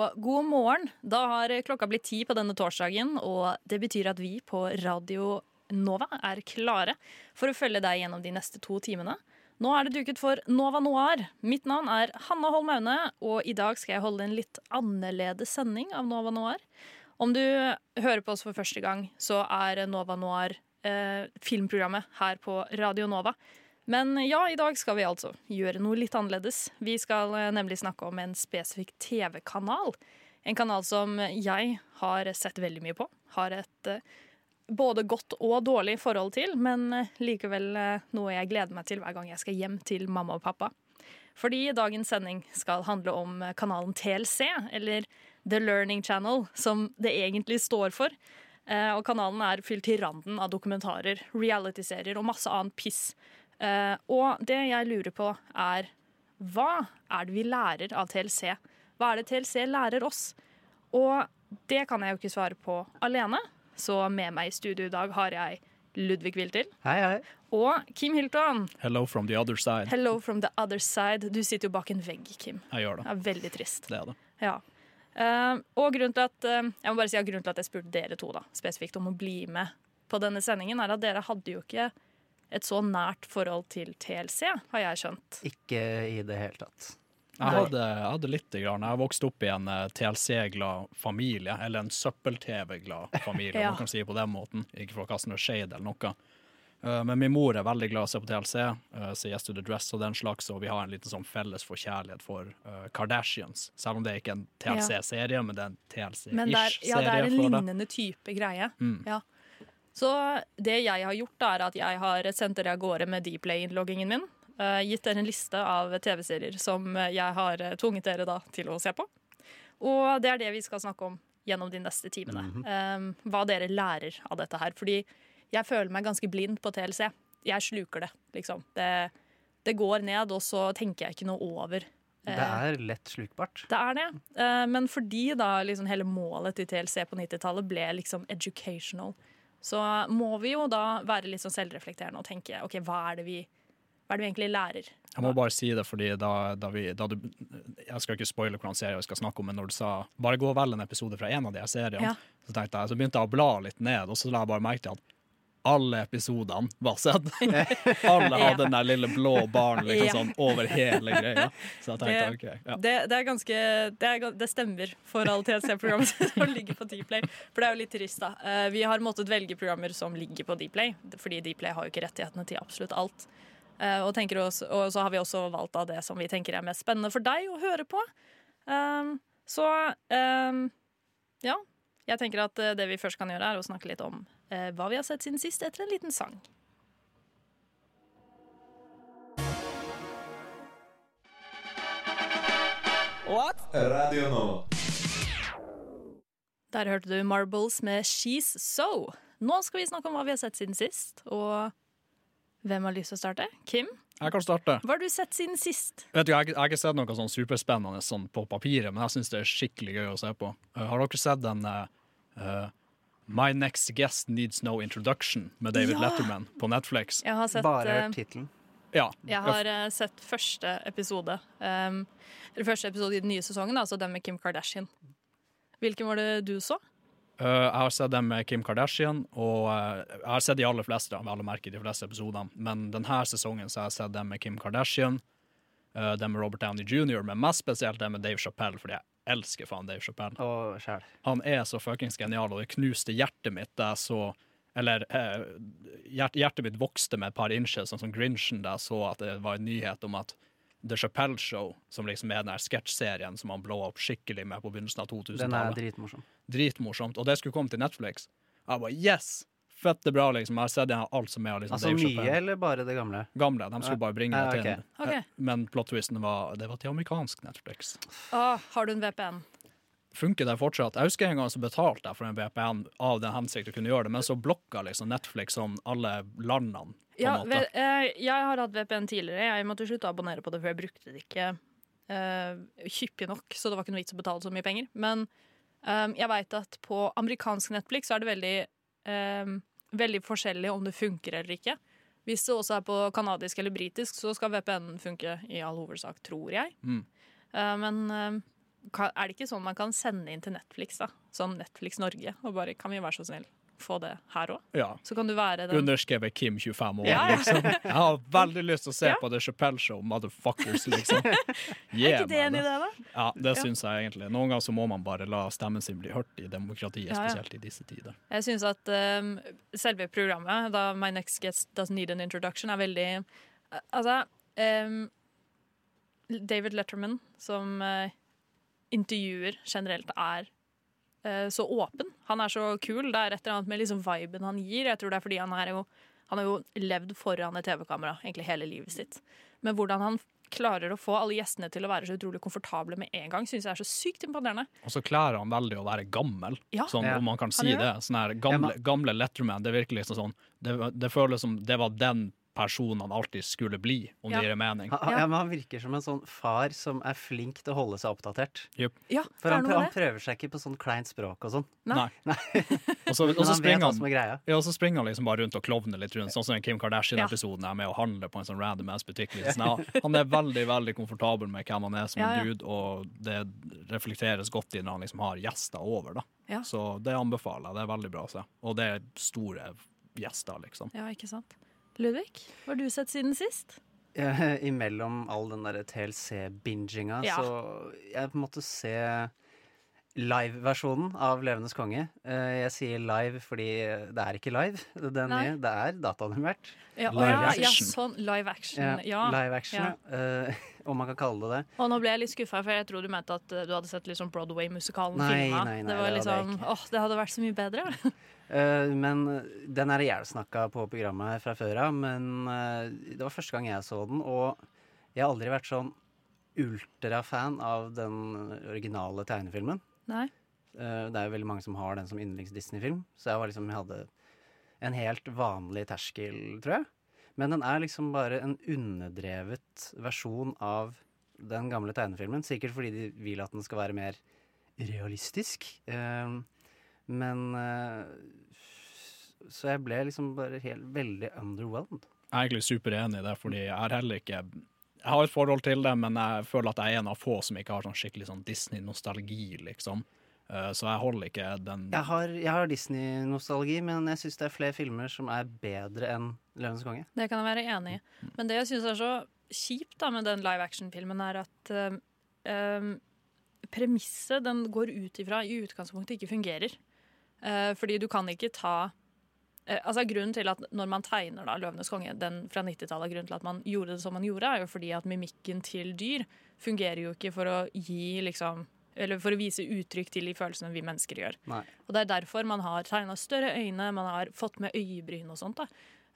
Og god morgen. Da har klokka blitt ti på denne torsdagen, og det betyr at vi på Radio Nova er klare for å følge deg gjennom de neste to timene. Nå er det duket for Nova Noir. Mitt navn er Hanna Holm Aune, og i dag skal jeg holde en litt annerledes sending av Nova Noir. Om du hører på oss for første gang, så er Nova Noir eh, filmprogrammet her på Radio Nova. Men ja, i dag skal vi altså gjøre noe litt annerledes. Vi skal eh, nemlig snakke om en spesifikk TV-kanal. En kanal som jeg har sett veldig mye på. Har et eh, både godt og dårlig forhold til, men eh, likevel noe jeg gleder meg til hver gang jeg skal hjem til mamma og pappa. Fordi dagens sending skal handle om kanalen TLC, eller The Learning Channel, som det egentlig står for. Og kanalen er fylt til randen av dokumentarer, realityserier og masse annet piss. Eh, Og det jeg lurer på, er hva er det vi lærer av TLC? Hva er det TLC lærer oss? Og det kan jeg jo ikke svare på alene, så med meg i studio i dag har jeg Ludvig Wiltil Hei, hei. og Kim Hilton. Hello from the other side. Hello from the other side. Du sitter jo bak en vegg, Kim. Jeg gjør Det det. er veldig trist. Det er det. Ja. Uh, og grunnen til at uh, Jeg må bare si at grunnen til at jeg spurte dere to da, spesifikt om å bli med på denne sendingen, er at dere hadde jo ikke et så nært forhold til TLC, har jeg skjønt. Ikke i det hele tatt. Jeg hadde, jeg hadde litt. Grann. Jeg vokste opp i en eh, TLC-glad familie, eller en søppel-TV-glad familie, Ja. man kan si det på den måten. Ikke for å kaste noe shade eller noe. Eh, Men min mor er veldig glad i å se på TLC, uh, se Yes to the Dress og den slags, og vi har en liten sånn felles forkjærlighet for eh, Kardashians. Selv om det ikke er en TLC-serie, men det er en Men det er, TLC-ish ja, det er en lignende type greie. Mm. Ja. Så det jeg har gjort, er at jeg har sendt dere av gårde med Dplay-innloggingen min. eh, gitt dere en liste av TV-serier som jeg har eh, tvunget dere da til å se på. Og det er det vi skal snakke om gjennom de neste timene. Eh, hva dere lærer av dette her. Fordi jeg føler meg ganske blind på TLC. Jeg sluker det, liksom. Det, det går ned, og så tenker jeg ikke noe over. Det eh, er lett slukbart. det er det. Men fordi da liksom hele målet til TLC på 90-tallet ble liksom educational, så må vi jo da være litt sånn selvreflekterende og tenke OK, hva er det vi, er det vi egentlig lærer? Jeg må bare si det, fordi da, da vi da du, Jeg skal ikke spoile hvordan serien vi skal snakke om, men når du sa bare gå og velg en episode fra en av de seriene, Ja. så tenkte jeg, så begynte jeg å bla litt ned, og så la jeg bare merke til at alle episodene var sett. alle hadde den der lille blå baren liksom Ja. sånn over hele greia. Så jeg tenkte OK. Ja. Det, det er ganske det, er, det stemmer for alle TLC-programmer som ligger på Dplay. For det er jo litt trist, da. Eh, Vi har måttet velge programmer som ligger på Dplay, fordi Dplay har jo ikke rettighetene til absolutt alt. Eh, Og, også, og så har vi også valgt av det som vi tenker er mest spennende for deg å høre på. Um, så um, ja. Jeg tenker at det vi først kan gjøre, er å snakke litt om hva vi har sett siden sist, etter en liten sang. Radio nå. Der hørte du Marbles med She's So. Nå skal vi snakke om hva vi har sett siden sist. Og hvem har lyst til å starte? Kim? Jeg kan starte. Hva har du sett siden sist? Vet du, jeg, jeg har ikke sett noe sånn superspennende sånn på papiret, men jeg syns det er skikkelig gøy å se på. Uh, har dere sett den uh, My Next Guest Needs No Introduction med David Ja! Letterman på Netflix? Jeg har sett, Bare eh, hørt tittelen. Ja. jeg har uh, sett første episode. Um, eller første episode i den nye sesongen, altså den med Kim Kardashian. Hvilken var det du så? Uh, jeg har sett den med Kim Kardashian, og uh, jeg har sett de aller fleste, av alle merker de fleste episodene. Men denne sesongen så har jeg sett den med Kim Kardashian, uh, den med Robert Downey jr., men mest spesielt den med Dave Chappelle, fordi jeg elsker faen Dave Chappelle. Oh. Han er så fuckings genial, og det knuste hjertet mitt da jeg så Eller eh, hjert, hjertet mitt vokste med et par inches, sånn som Grinchen, da jeg så at det var en nyhet om at The Chappelle Show, som liksom er den sketsjserien som han blå opp skikkelig med på begynnelsen av 2000 Den er dritmorsom. Dritmorsomt. Og det skulle komme til Netflix. Jeg bare yes! Fette bra, liksom. Jeg har sett igjen alt som er av liksom, Altså Dave nye, eller bare det gamle? Gamle. De skulle bare bringe Ja, det til. Ok. Eh, Men plot-twisten var det var til amerikansk Netflix. Åh, har du en VPN? Funker det fortsatt? Jeg husker en gang så betalte jeg for en VPN av den hensikt å kunne gjøre det, men så blokka liksom Netflix sånn alle landene. På Ja, vel, eh, jeg har hatt VPN tidligere. Jeg måtte slutte å abonnere på det, for jeg brukte det ikke eh, hyppig nok, så det var ikke noe vits å betale så mye penger. Men eh, jeg veit at på amerikansk Netflix så er det veldig, eh, veldig forskjellig om det funker eller ikke. Hvis det også er på kanadisk eller britisk, så skal VPN funke i all hovedsak, tror jeg. Mm. Eh, men eh, er det ikke sånn man kan sende inn til Netflix, da? Sånn Netflix Norge, og bare kan vi være så snill få det her òg? Ja. Så kan du være den Underskrevet Kim 25 år, Ja, ja. liksom. Jeg har veldig lyst til å se på The Chappelle Show, motherfuckers, liksom. Er ikke det enig i det, da? Ja, det Ja. syns jeg egentlig. Noen ganger så må man bare la stemmen sin bli hørt i demokratiet, spesielt i disse tider. Jeg syns at um, selve programmet, da My Next Guest Doesn't Need an Introduction, er veldig Altså um, David Letterman, som uh, intervjuer generelt, er så åpen. Han er så kul. Det er et eller annet med liksom viben han gir. Jeg tror det er fordi han er jo han har jo levd foran et TV-kamera egentlig hele livet sitt. Men hvordan han klarer å få alle gjestene til å være så utrolig komfortable med en gang, syns jeg er så sykt imponerende. Og så klarer han veldig å være gammel, Ja. sånn, om man kan si gjør det. Sånn her gamle, gamle Letterman, det virker liksom sånn det, det føles som det var den personen han alltid skulle bli, om Ja. det gir mening. Han, ja, men han virker som en sånn far som er flink til å holde seg oppdatert. Yep. Ja, For han, han prøver seg ikke på sånn kleint språk og sånn. Nei. Nei. Og så, Men han vet springer hva som er greia. ja, og så springer han liksom bare rundt og klovner litt rundt, sånn som den Kim Kardashian-episoden er med å handle på en sånn random ass butikk. Liksom. Ja, han er veldig veldig komfortabel med hvem han er som Ja, ja. dude, og det reflekteres godt i når han liksom har gjester over. da. Ja. Så det anbefaler jeg. Det er veldig bra å se. Og det er store gjester, liksom. Ja, ikke sant. Ludvig, hva har du sett siden sist? Ja, Imellom all den derre TLC-binginga, Ja. så jeg måtte se live-versjonen av 'Levendes konge'. Eh, Jeg sier live fordi det er ikke live, Det Nei. nye. Det er dataanimert. Ja, Live ja, ja, action. sånn live action. Ja, Ja. Live action, ja. Om man kan kalle det det. Og nå ble jeg litt skuffa, for jeg tror du mente at eh, du hadde sett liksom Broadway-musikalen filma. det var det liksom åh, oh, det hadde vært så mye bedre. uh, men den er ihjelsnakka på programmet her fra før av. Men uh, det var første gang jeg så den, og jeg har aldri vært sånn ultrafan av den originale tegnefilmen. Nei. Uh, det er jo veldig mange som har den som yndlings Disney-film, så jeg var liksom, jeg hadde en helt vanlig terskel, tror jeg. Men den er liksom bare en underdrevet versjon av den gamle tegnefilmen. Sikkert fordi de vil at den skal være mer realistisk. Eh, men eh, Så jeg ble liksom bare helt veldig underwhelmed. Jeg er egentlig superenig i det, fordi jeg har heller ikke Jeg har et forhold til det, men jeg føler at jeg er en av få som ikke har sånn skikkelig sånn Disney-nostalgi, liksom. Eh, Så jeg holder ikke den Jeg har, har Disney-nostalgi, men jeg syns det er flere filmer som er bedre enn 'Løvenes konge'. Det kan jeg være enig i. Men det jeg syns er så kjipt da med den live action-filmen, er at eh, premisset den går ut ifra, i utgangspunktet ikke fungerer. Uh, fordi du kan ikke ta altså Grunnen til at når man tegner da 'Løvenes konge', den fra 90-tallet, grunnen til at man gjorde det som man gjorde, er jo fordi at mimikken til dyr fungerer jo ikke for å gi liksom eller for å vise uttrykk til de følelsene vi mennesker gjør. Nei. Og det er derfor man har tegna større øyne, man har fått med øyebryn og sånt. da.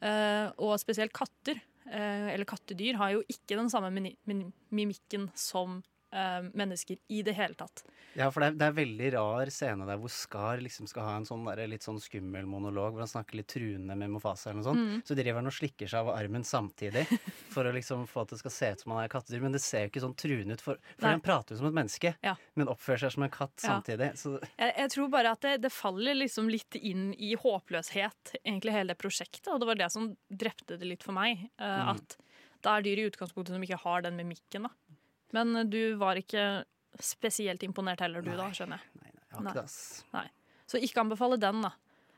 Uh, og spesielt katter, uh, eller kattedyr, har jo ikke den samme mimikken som eh, mennesker i det hele tatt. Ja, for det er, det er veldig rar scene der hvor Skar liksom skal ha en sånn der, litt sånn skummel monolog hvor han snakker litt truende med Mofasa eller noe sånt. Mm. Så driver han og slikker seg av armen samtidig for å liksom få at det skal se ut som han er kattedyr. Men det ser jo ikke sånn truende ut, for, for han prater jo som et menneske, Ja. men oppfører seg som en katt Ja. samtidig. Så Jeg, jeg tror bare at det, det faller liksom litt inn i håpløshet, egentlig hele det prosjektet. Og det var det som drepte det litt for meg. Uh, Mm. At det er dyr i utgangspunktet som ikke har den mimikken. da. Men eh, du var ikke spesielt imponert heller, du da, skjønner jeg. nei, nei, jeg har Nei. ikke det. Nei. Så ikke anbefale den, da.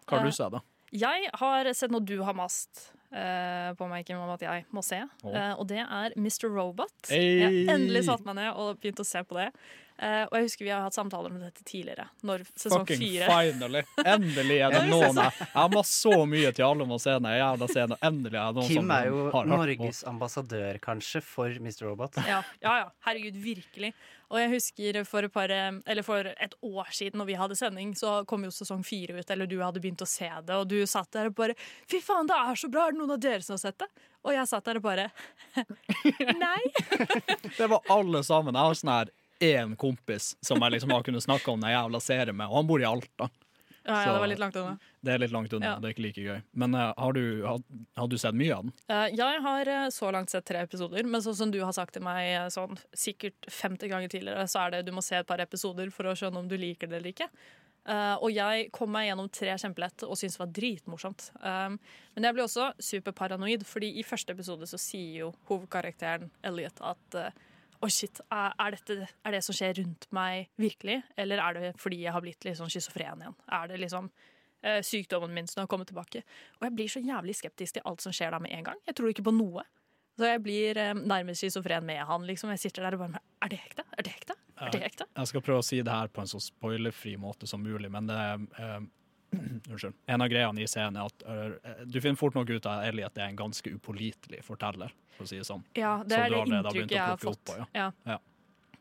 Hva har Eh, du sett, da? Jeg har sett noe du har mast eh, på meg, Kim, om at jeg må se. Oh. Eh, og det er Mr. Robot. Hey! Jeg har endelig satt meg ned og begynt å se på det. Eh, og jeg husker vi har hatt samtaler om dette tidligere, når sesong Fucking fire finally! Endelig er det noen jeg Jeg har masse så mye til alle om å se den jævla scenen. Endelig er det noen Kim er jo. Norges ambassadør, kanskje, for Mr. Robot. Ja, ja, ja. Herregud, virkelig. Og jeg husker for, et par, eh, eller for et år siden når vi hadde sending, så kom jo sesong fire ut, eller du hadde begynt å se det, og du satt der og bare Fy faen, det er så bra! Er det noen av dere som har sett det? Og jeg satt der og bare Nei. Det var alle sammen. Jeg har sånn her én kompis som jeg liksom har kunnet snakke om den jævla serien med, og han bor i Alta. Ja, ja, det var litt langt unna. Det er litt langt unna, Ja. det er ikke like gøy. Men uh, har, du, har, har du sett mye av den? Eh, jeg har uh, så langt sett tre episoder, men sånn som du har sagt til meg sånn sikkert 50 ganger tidligere, så er det du må se et par episoder for å skjønne om du liker det eller ikke. Og jeg kom meg gjennom tre kjempelett og syntes det var dritmorsomt. Um, men jeg ble også superparanoid, fordi i første episode så sier jo hovedkarakteren Elliot at uh, Å, shit, er, er, dette, er det som skjer rundt meg, virkelig? Eller er det fordi jeg har blitt litt sånn schizofren igjen? Er det liksom eh, sykdommen min som har kommet tilbake? Og jeg blir så jævlig skeptisk til alt som skjer da med en gang. Jeg tror ikke på noe. Så jeg blir eh, nærmest schizofren med han. liksom. Jeg sitter der og bare Er det ekte? Er det ekte? Er det ekte? Jeg skal prøve å si det her på en så spoilerfri måte som mulig, men det er eh, Unnskyld. En av greiene i serien er at eh, du finner fort nok ut av Elliot er en ganske upålitelig forteller, for å si det sånn. Ja, det er det inntrykket jeg har fått. på, ja. Ja.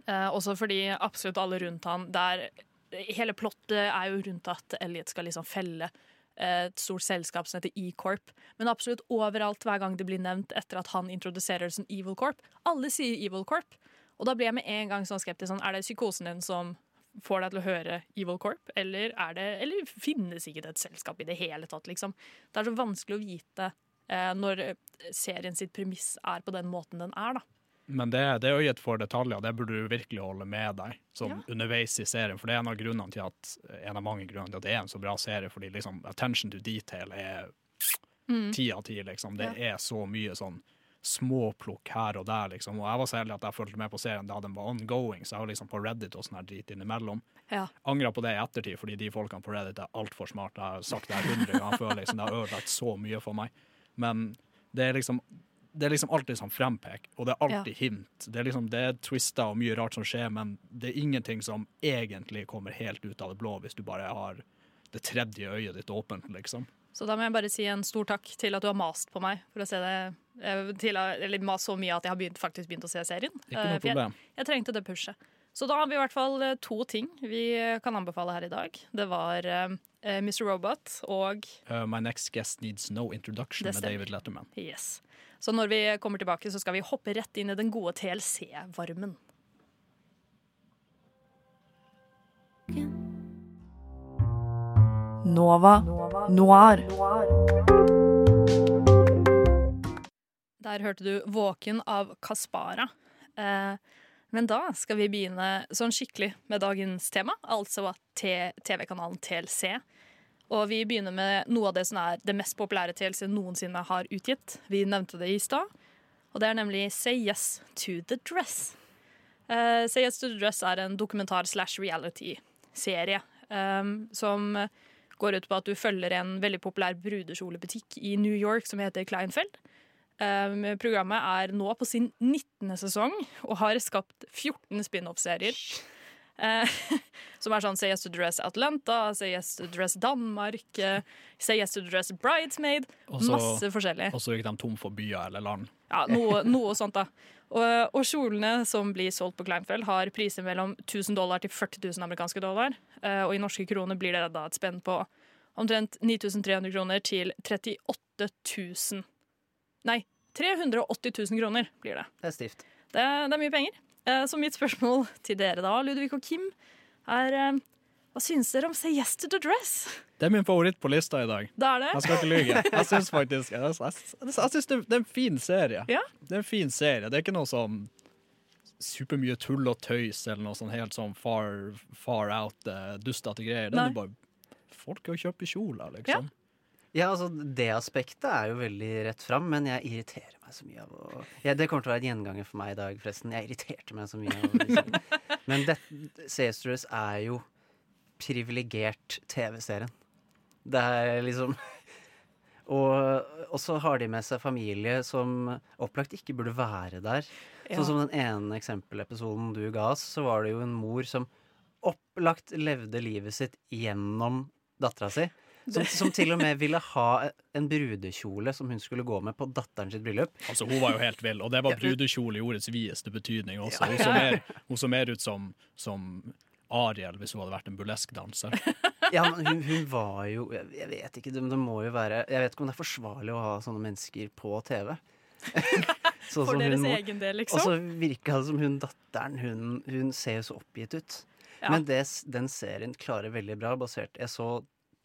Uh, også fordi absolutt alle rundt han der, Hele plottet er jo rundt at Elliot skal liksom felle eh, et stort selskap som heter E-Corp. Men absolutt overalt hver gang det blir nevnt etter at han introduserer det som Evil Corp. Alle sier Evil Corp. Og da blir jeg med en gang sånn skeptisk. Sånn, er det psykosen din som får deg til å høre Evil Corp, eller, er det, eller finnes ikke det et selskap i det hele tatt? Liksom? Det er så vanskelig å vite eh, når serien sitt premiss er på den måten den er. da. Men det, det øyet for detaljer, det burde du virkelig holde med deg som Ja. underveis i serien. For det er en av grunnene til at en av mange grunner til at det er en så bra serie, fordi liksom attention to detail er ti av ti, liksom. Det er så mye sånn småplukk her og der, liksom. Og jeg var så heldig at jeg fulgte med på serien da den var ongoing, så jeg var liksom på Reddit og sånn her drit innimellom. Ja. Angra på det i ettertid, fordi de folkene på Reddit er altfor smarte. Jeg har sagt det her hundre ganger før, liksom. Det har ødelagt så mye for meg. Men det er liksom det er liksom alltid sånn frempek, og det er alltid hint. Det er liksom, det er twister og mye rart som skjer, men det er ingenting som egentlig kommer helt ut av det blå hvis du bare har det tredje øyet ditt åpent, liksom. Så da må jeg bare si en stor takk til at du har mast på meg for å se det. eh, Til, eller mast så mye at jeg har begynt, faktisk begynt å se serien. Ikke Eh, noe problem. Jeg, jeg trengte det pushet. Så da har vi i hvert fall eh, to ting vi kan anbefale her i dag. Det var eh, eh, Mr. Robot og Uh, my next guest needs no introduction med. David Letterman. Yes. Så når vi kommer tilbake, så skal vi hoppe rett inn i den gode TLC-varmen. Nova Noir. Der hørte du 'Våken' av Kaspara. Eh, men da skal vi begynne sånn skikkelig med dagens tema, altså TV-kanalen TLC. Og vi begynner med noe av det som er det mest populære TLC noensinne har utgitt. Vi nevnte det i stad, og det er nemlig Say Yes to the Dress. Uh, Say Yes to the Dress er en dokumentar slash reality-serie um, som går ut på at du følger en veldig populær brudekjolebutikk i New York som heter Kleinfeld. Um, programmet er nå på sin 19. sesong og har skapt 14 spin-off-serier. Eh, som er sånn Say Yes to Dress Atlanta, Say Yes to Dress Danmark, eh, Say Yes to Dress Bridesmaid. Også, Masse forskjellig. Og så gikk de tom for byer eller land. Ja, noe, noe sånt, da. Og, og kjolene som blir solgt på Kleinfeld, har priser mellom 1000 dollar til 40 000 amerikanske dollar. Eh, og i norske kroner blir det da et spenn på omtrent 9300 kroner til 38 000 Nei, 380 000 kroner blir det. Det er stivt. Det, det er mye penger. Eh, så mitt spørsmål til dere da, Ludvig og Kim, er eh, hva syns dere om Say Yes to the Dress? Det er min favoritt på lista i dag. Det er det. Jeg skal ikke lyge. Jeg syns faktisk Jeg, jeg, jeg, synes det, det er en fin serie. Ja. Det er en fin serie. Det er ikke noe sånn supermye tull og tøys eller noe sånn helt sånn far, far out, uh, dustete greier. Det Nei. er bare folk å kjøpe kjoler, liksom. Ja, altså Det aspektet er jo veldig rett fram, men jeg irriterer meg så mye av å ja, Det kommer til å være en gjenganger for meg i dag, forresten. Jeg irriterte meg så mye av liksom. Men det, Seastress er jo privilegert TV-serien. Det er liksom Og, og så har de med seg familie som opplagt ikke burde være der. Ja. Sånn som den ene eksempelepisoden du ga oss, så var det jo en mor som opplagt levde livet sitt gjennom dattera si. Som, som til og med ville ha en brudekjole som hun skulle gå med på datteren sitt bryllup. Altså, hun var jo helt vill, og det var brudekjole i ordets videste betydning også. Hun så mer, hun så mer ut som, som Ariel hvis hun hadde vært en burleskdanser. Ja, men hun, hun var jo Jeg vet ikke, det, det må jo være Jeg vet ikke om det er forsvarlig å ha sånne mennesker på TV. Sånn For deres egen del, liksom. Og så virka det som hun datteren Hun, hun ser jo så oppgitt ut. Ja. Men det den serien klarer veldig bra, basert Jeg så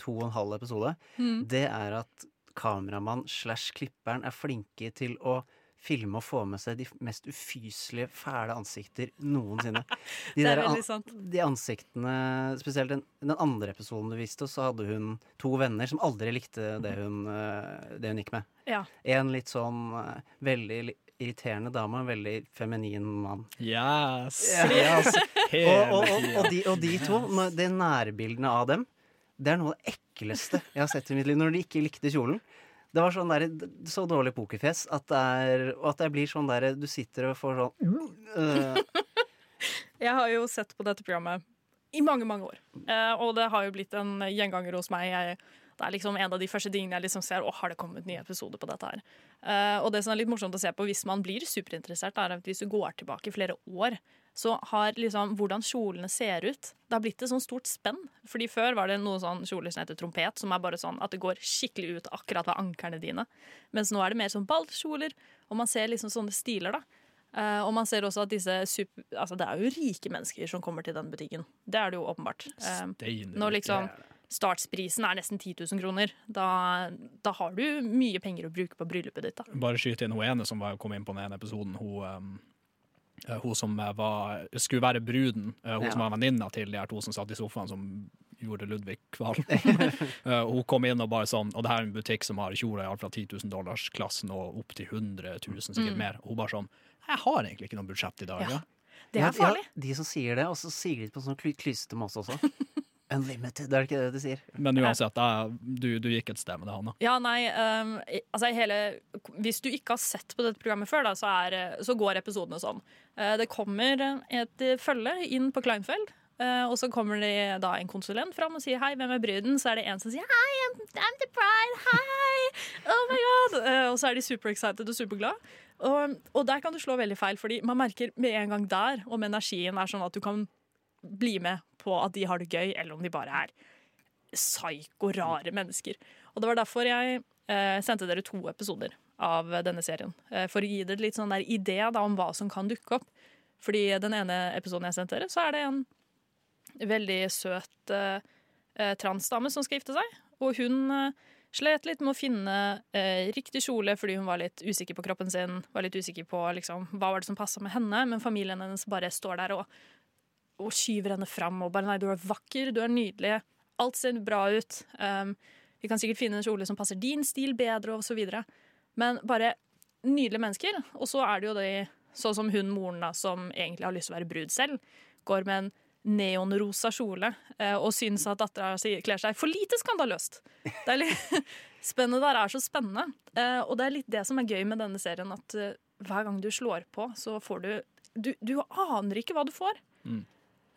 to og en halv episode. Mm. Det er at kameramann slash klipperen er flinke til å filme og få med seg de mest ufyselige, fæle ansikter noensinne. De Det er der an-. De ansiktene Spesielt den, den andre episoden du viste oss, så hadde hun to venner som aldri likte det hun, eh, det hun gikk med. Ja. En litt sånn eh, veldig irriterende dame og en veldig feminin mann. Yes! Yes. Og, og, og, og, de, og de to, de nærbildene av dem, det er noe av det ekleste jeg har sett i mitt liv. Når de ikke likte kjolen. Det var sånn der, så dårlig pokerfjes at det er, og at jeg blir sånn der Du sitter og får sånn øh, Jeg har jo sett på dette programmet i mange, mange år. Eh, og det har jo blitt en gjenganger hos meg. Jeg, det er liksom en av de første tingene jeg liksom ser. Å, har det kommet nye episoder på dette her? Uh, og det som er litt morsomt å se på hvis man blir superinteressert, er at hvis du går tilbake flere år, så har liksom hvordan kjolene ser ut Det har blitt et sånn stort spenn. Fordi før var det noe sånn kjoler som heter trompet, som er bare sånn at det går skikkelig ut akkurat ved ankerne dine. Mens nå er det mer sånn ballkjoler, og man ser liksom sånne stiler, da. Uh, og man ser også at disse super, altså Det er jo rike mennesker som kommer til den butikken. Det er det jo åpenbart. Uh, Stein, når liksom er. Startsprisen er nesten 10 000 kroner, da, da har du mye penger å bruke på bryllupet ditt. da. Bare skyte inn hun ene som kom inn på den ene episoden. Hun, um, eh, hun som eh, var, skulle være bruden. eh, hun Ja. som var venninna til de her to som satt i sofaen, som gjorde Ludvig kvalm. Eh, hun kom inn og bare sånn Og det her er en butikk som har kjoler i alt fra 10 000 dollars-klassen og opp til 100 000, sikkert Mm. mer. Og hun bare sånn Jeg har egentlig ikke noe budsjett i dag. Ja. Ja. Det er farlig. Ja, de som sier det, og så sier de det på sånn kly- klysete måte også. Unlimited, er det ikke det de sier? Men uansett, du, du gikk et sted med det, Hanna. Ja, nei, um, altså hele, Hvis du ikke har sett på dette programmet før, da, så, er, eh, så går episodene sånn. Eh, det kommer et eh, følge inn på Kleinfeld. eh, og så kommer det da en konsulent fram og sier 'hei, hvem er bruden?' Så er det en som sier 'hei, I'm, I'm the bride, hei! oh my god'. Og så er de super excited og superglade. Og, og der kan du slå veldig feil, fordi man merker med en gang der om energien er sånn at du kan bli med på at de har det gøy, eller om de bare er psyko rare mennesker. Og det var derfor jeg eh, sendte dere to episoder av denne serien. Eh, for å gi dere litt sånn der idé da, om hva som kan dukke opp. Fordi den ene episoden jeg sendte dere, så er det en veldig søt eh, eh, transdame som skal gifte seg. Og hun eh, slet litt med å finne eh, riktig kjole fordi hun var litt usikker på kroppen sin. Var litt usikker på liksom, hva var det som passa med henne, men familien hennes bare står der og og skyver henne fram og bare 'nei, du er vakker, du er nydelig', alt ser bra ut. Um, vi kan sikkert finne en kjole som passer din stil bedre, og så videre. Men bare nydelige mennesker. Og så er det jo de, sånn som hun moren da, som egentlig har lyst til å være brud selv, går med en neonrosa kjole eh, og syns at dattera si kler seg for lite skandaløst. Det er litt Spennet der er så spennende. Eh, og det er litt det som er gøy med denne serien, at eh, hver gang du slår på, så får du Du, du aner ikke hva du får. Mm.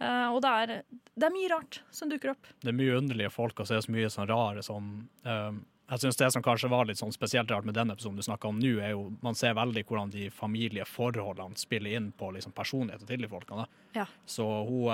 Eh, og det er, det er mye rart som dukker opp. det er mye underlige folk, og så er det så mye sånn rare sånn Jeg synes det som kanskje var litt sånn spesielt rart med den episoden du snakka om nå, er jo man ser veldig hvordan de familieforholdene spiller inn på liksom, personligheten til de folkene. Ja. Så hun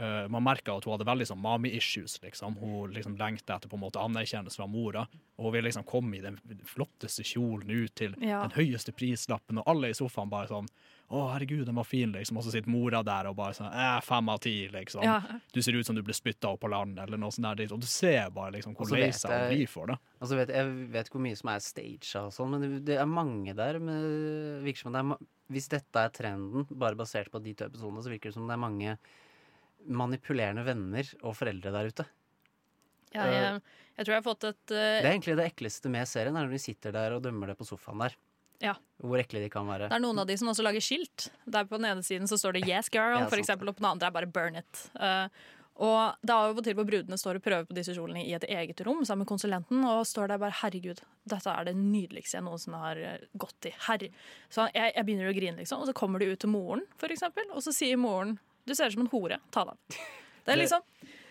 eh, Man merka at hun hadde veldig sånn mami-issues. liksom. Hun liksom lengta etter på en måte anerkjennelse fra mora. Og hun ville liksom komme i den flotteste kjolen ut til Ja. den høyeste prislappen, og alle i sofaen bare sånn å, herregud, den var fin, liksom. Og så sitter mora der og bare sånn eh, fem av ti, liksom. Ja. Du ser ut som du ble spytta opp på land, eller noe sånt der. Og du ser bare liksom hvor lei seg hun blir for det. Altså vet, jeg vet hvor mye som er staged og sånn, men det, det er mange der. Men det virker som det er, hvis dette er trenden, bare basert på de to episodene, så virker det som det er mange manipulerende venner og foreldre der ute. Jeg, jeg, jeg tror jeg har fått et uh, Det er egentlig det ekleste med serien, er når de sitter der og dømmer det på sofaen der. Ja. Hvor ekle de kan være. Det er noen av de som også lager skilt. Der på den ene siden så står det 'Yes, girl', Ja, for eksempel, og på den andre er bare 'Burn it'. Uh, Og det er av og til hvor brudene står og prøver på disse kjolene i et eget rom sammen med konsulenten, og står der bare 'herregud, dette er det nydeligste jeg noensinne har eh, gått i'. Herre. Så jeg, jeg begynner å grine, liksom. Og så kommer de ut til moren, for eksempel, og så sier moren 'du ser ut som en hore, ta deg av'. Det er liksom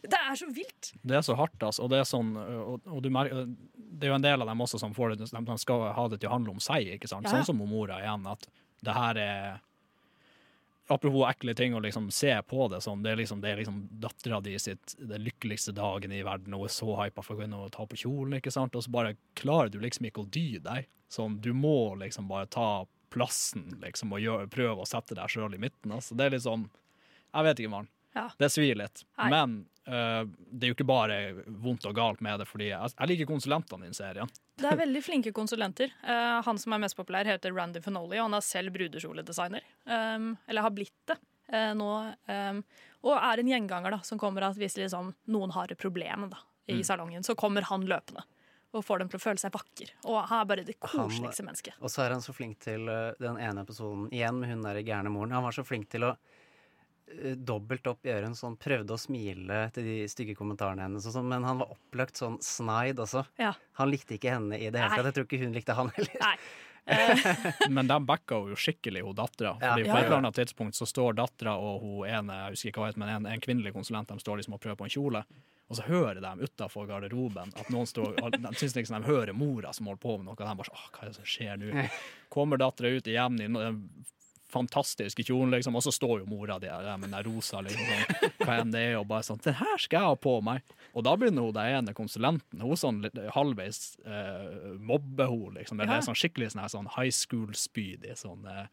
Det er så vilt! Det er så hardt, altså. Og det er sånn og, og du merker, Det er jo en del av dem også som får det De skal ha det til å handle om seg, ikke sant? Ja. Sånn som mora igjen, at det her er Apropos ekle ting å liksom se på det sånn, det er liksom, det er liksom dattera di sitt den lykkeligste dagen i verden, og hun er så hypa for å gå inn og ta på kjolen, ikke sant, og så bare klarer du liksom ikke å dy deg. Sånn, du må liksom bare ta plassen, liksom, og gjør, prøve å sette deg sjøl i midten. Altså. Det er liksom Jeg vet ikke, Maren. Ja. Det svir litt. Hei. Men uh, det er jo ikke bare vondt og galt med det, fordi jeg, jeg liker konsulentene i serien. Det er veldig flinke konsulenter. Uh, han som er mest populær, heter Randy Finoli, og han er selv brudekjoledesigner. Um, eller har blitt det uh, nå. Um, og er en gjenganger da, som kommer at hvis liksom, noen har et problem da, i Mm. salongen, så kommer han løpende. Og får dem til å føle seg vakker. Og han er bare det koseligste mennesket. Og så er han så flink til uh, den ene episoden igjen med hun der gærne moren. Han var så flink til å uh, dobbelt opp i en sånn Prøvde å smile til de stygge kommentarene hennes sånn, men han var opplagt sånn snide også. Ja. Han likte ikke henne i det hele tatt. Jeg tror ikke hun likte han heller. Nei. Men de backa jo skikkelig hun dattera. Ja. Fordi På et eller annet tidspunkt så står dattera og hun ene, jeg husker ikke hva heter, men en, en kvinnelig konsulent de står liksom og prøver på en kjole. Og så hører de utafor garderoben at noen står De syns liksom de hører mora som holder på med noe. Og de bare sånn Åh, hva er det som skjer nå? Kommer dattera ut igjen i den fantastiske kjolen, liksom, og så står jo mora di der med den rosa, liksom, sånn, hva enn det er, og bare sånn 'Det her skal jeg ha på meg! Og da begynner hun den ene konsulenten, hun sånn halvveis eh, mobber hun, liksom. Eller Ja. sånn skikkelig sånn, sånn high school-spydig. Sånn, eh,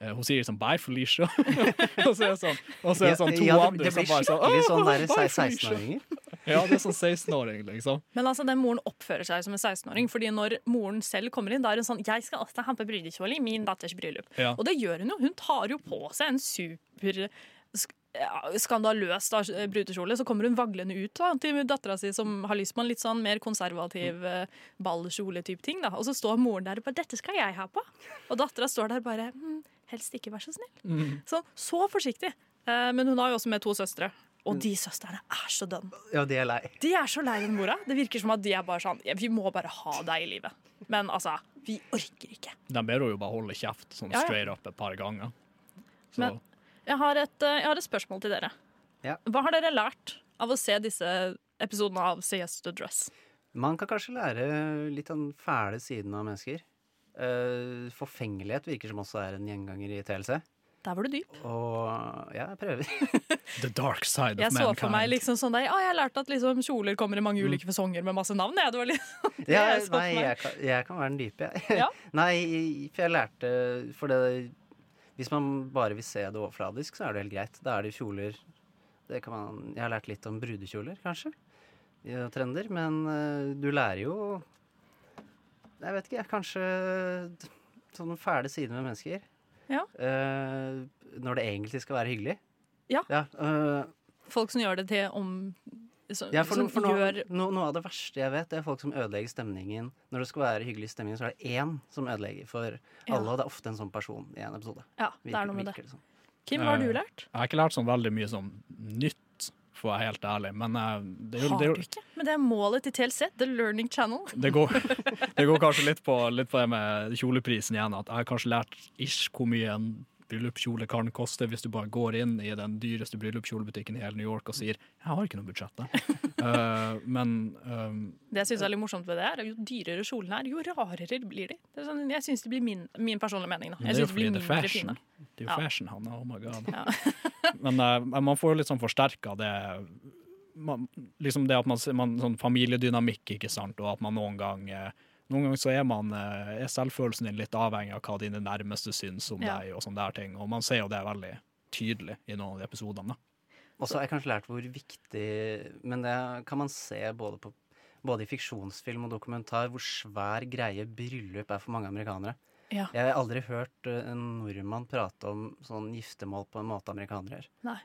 hun sier sånn 'bye, Felicia', og så er det sånn, og så er det sånn to ja, andre som bare sånn sånn der bye, Felicia». 16-åringer. Ja, det er sånn 16-åring, liksom. Men altså, den moren oppfører seg som en 16-åring, fordi når moren selv kommer inn, da er hun sånn 'Jeg skal også ha på brudekjole i min datters bryllup'. Ja. Og det gjør hun jo. Hun tar jo på seg en super skandaløs da, brudekjole. Så kommer hun vaglende ut da, til dattera si som har lyst på en litt sånn mer konservativ eh, ballkjole-type ting. da. Og så står moren der og bare 'Dette skal jeg ha på'. Og dattera står der bare hm, 'Helst ikke, vær så snill'. Så, så forsiktig. Eh, men hun har jo også med to søstre. Og de søstrene er så dønn. Ja, de er lei. De er så lei den mora. Det virker som at de er bare sånn ja, Vi må bare ha deg i livet. Men altså, vi orker ikke. De ber henne jo bare holde kjeft sånn Ja, ja. straight up et par ganger. Så Men jeg har et, eh, jeg har et spørsmål til dere. Ja. Hva har dere lært av å se disse episodene av CS to Dress? Man kan kanskje lære litt av den fæle siden av mennesker. Eh, forfengelighet virker som også er en gjenganger i TLC. Der var du dyp. Og ja, jeg prøver. The dark side Jeg of så mankind. for meg liksom sånn der, ah, Jeg har lært at liksom kjoler kommer i mange ulike fasonger med masse navn. Ja, det var litt, Ja, jeg nei, jeg kan, jeg kan være den dype, jeg. Ja. nei, for jeg lærte For det Hvis man bare vil se det overfladisk, så er det helt greit. Da er det kjoler det kan man, Jeg har lært litt om brudekjoler, kanskje. Trender. Men eh, du lærer jo Jeg vet ikke, kanskje d- sånne fæle sider med mennesker. Ja. Uh, når det egentlig skal være hyggelig. Ja. eh, Folk som gjør det til om som, ja, for, som no, for noe, gjør no, noe av det verste jeg vet, det er folk som ødelegger stemningen. Når det skal være hyggelig stemning, så er det én som ødelegger for Ja. alle, og det er ofte en sånn person i en episode. Ja, det er noe med det. virker som. Kim, hva har du Eh, lært? Jeg har ikke lært sånn veldig mye sånn nytt, for å være helt ærlig. Men eh, det, jo- Har det, er du ikke? Men det er målet til TLC, The Learning Channel. det, går, det går kanskje litt på, litt på det med kjoleprisen igjen. At jeg har kanskje lært ish hvor mye en bryllupskjole kan koste hvis du bare går inn i den dyreste bryllupskjolebutikken i hele New York og sier 'jeg har ikke noe budsjett'. da. uh, men eh, Det jeg synes er litt morsomt ved det, er jo dyrere kjolen er, jo rarere blir de. Det er sånn, jeg syns det blir min, min personlige mening. Da. Jeg det er jo blir fordi det er mindre fashion. fine. Det er jo Ja. fashion, Hanna. Oh my god. Ja. Men uh, man får jo litt sånn forsterka det man, Liksom det at man, man Sånn familiedynamikk, ikke sant, og at man noen gang eh, noen ganger så er, man, eh, er selvfølelsen din litt avhengig av hva dine nærmeste syns om Ja. deg, og sånne der ting. Og man ser jo det veldig tydelig i noen av de episodene. Og så har jeg kanskje lært hvor viktig Men det kan man se både, på, både i fiksjonsfilm og dokumentar, hvor svær greie bryllup er for mange amerikanere. Ja. Jeg har aldri hørt eh, en nordmann prate om sånn giftermål på en måte amerikanere gjør.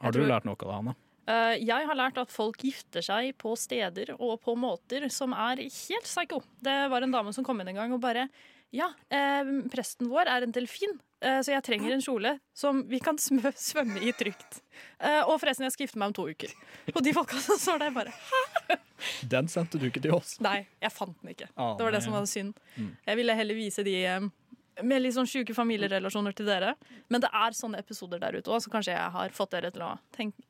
Har du tror- lært noe av det, Hanne? Eh, jeg har lært at folk gifter seg på steder og på måter som er helt psycho. Det var en dame som kom inn en gang og bare Ja, eh, presten vår er en delfin, eh, så jeg trenger en kjole som vi kan svømme i trygt. Eh, og forresten, jeg skal gifte meg om to uker. Og de folka som står der, bare Den sendte du ikke til oss. Nei, jeg fant den ikke. Ah, det var det som var synd. Mm. Jeg ville heller vise de eh, med litt sånn sjuke familierelasjoner til dere. Men det er sånne episoder der ute òg, så kanskje jeg har fått dere til å tenke,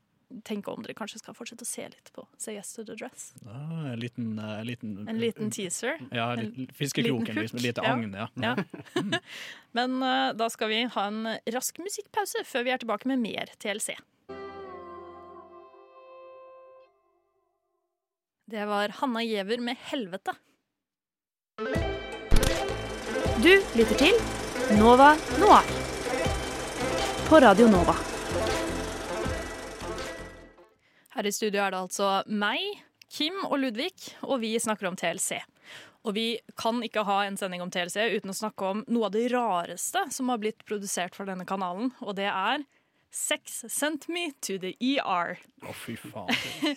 tenke om dere kanskje skal fortsette å se litt på Say Yes to the Dress. Ah, en liten, eh, liten En liten teaser. Ja, En litt, fiskekroken, liten liksom. Lite agn, ja. Ja. Men uh, da skal vi ha en rask musikkpause før vi er tilbake med mer TLC. Det var Hanna Giæver med 'Helvete'. Du lytter til Nova Noir på Radio Nova. Her i studio er det altså meg, Kim og Ludvig, og vi snakker om TLC. Og vi kan ikke ha en sending om TLC uten å snakke om noe av det rareste som har blitt produsert for denne kanalen, og det er Sex Sent Me to the ER. Å, fy faen.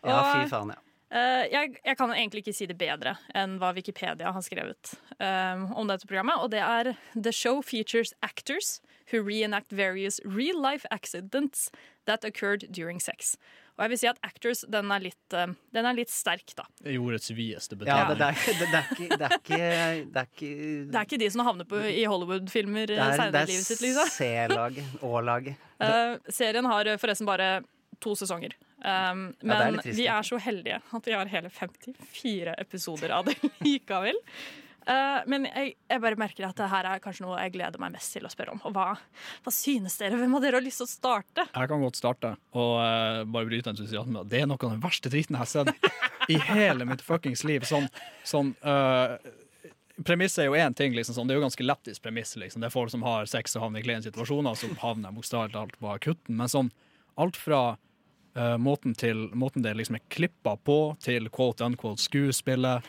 Ja, fy faen, ja. Eh, jeg, jeg kan egentlig ikke si det bedre enn hva Wikipedia har skrevet um, om dette programmet. Og det er The show features actors who reenact various real life accidents that occurred during sex. Og jeg vil si at actors, den er litt, eh, den er litt sterk, da. I ordets videste Ja, betydning. det, det, er, ikke- det, det, det Det Det ikke de som havner på, i Hollywood-filmer eh, er, senere i livet sitt, liksom. Det er liksom. C-lag, Å-lag. Uh, serien har eh, forresten bare to sesonger. Um, Ja, er men litt trist, vi er så heldige at vi har hele 54 episoder av det likevel. Eh, men jeg, jeg bare merker at det her er kanskje noe jeg gleder meg mest til å spørre om. Og hva, hva synes dere? Hvem av dere har lyst til å starte? Jeg kan godt starte og uh, bare bryte entusiasmen. Det er noe av den verste driten jeg har sett i hele mitt fuckings liv. Sånn, sånn uh, Premisset er jo én ting. Liksom, sånn, det er jo ganske lættis premiss. Liksom. Det er folk som har sex og havner i kleine situasjoner, så havner bokstavelig talt på akutten. Men sånn alt fra eh, måten, til, måten det liksom er klippa på, til quote unquote skuespillet,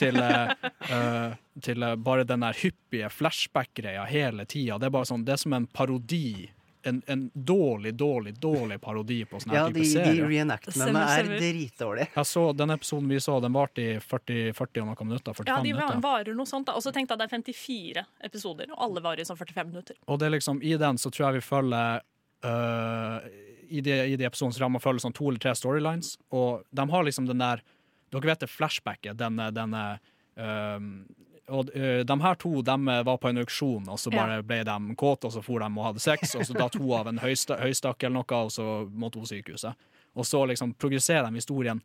til, eh, til uh, bare den der hyppige flashback-greia hele tida. Det er bare sånn, det er som en parodi. En, en dårlig, dårlig, dårlig parodi på sånne Ja, de, type de serier. reenactmentene Stemmer, er stemmer. dritdårlige. Jeg så Den episoden vi så, den varte i 40, 40 og noen minutter. 45 Ja, de var, varer noe sånt. Og så tenkte jeg at det er 54 episoder, og alle varer i sånn 45 minutter. Og det er liksom, i den så tror jeg vi følger I de, i de episodens man følger sånn to eller tre storylines, og de har liksom den der Dere vet det flashbacket, denne, denne øhm, og øh, de her to de var på en auksjon, og så bare ble de kåte, og så for de og hadde sex, og så datt hun av en høysta, høystakk eller noe, og så måtte hun sykehuset. Og så liksom progresserer de historien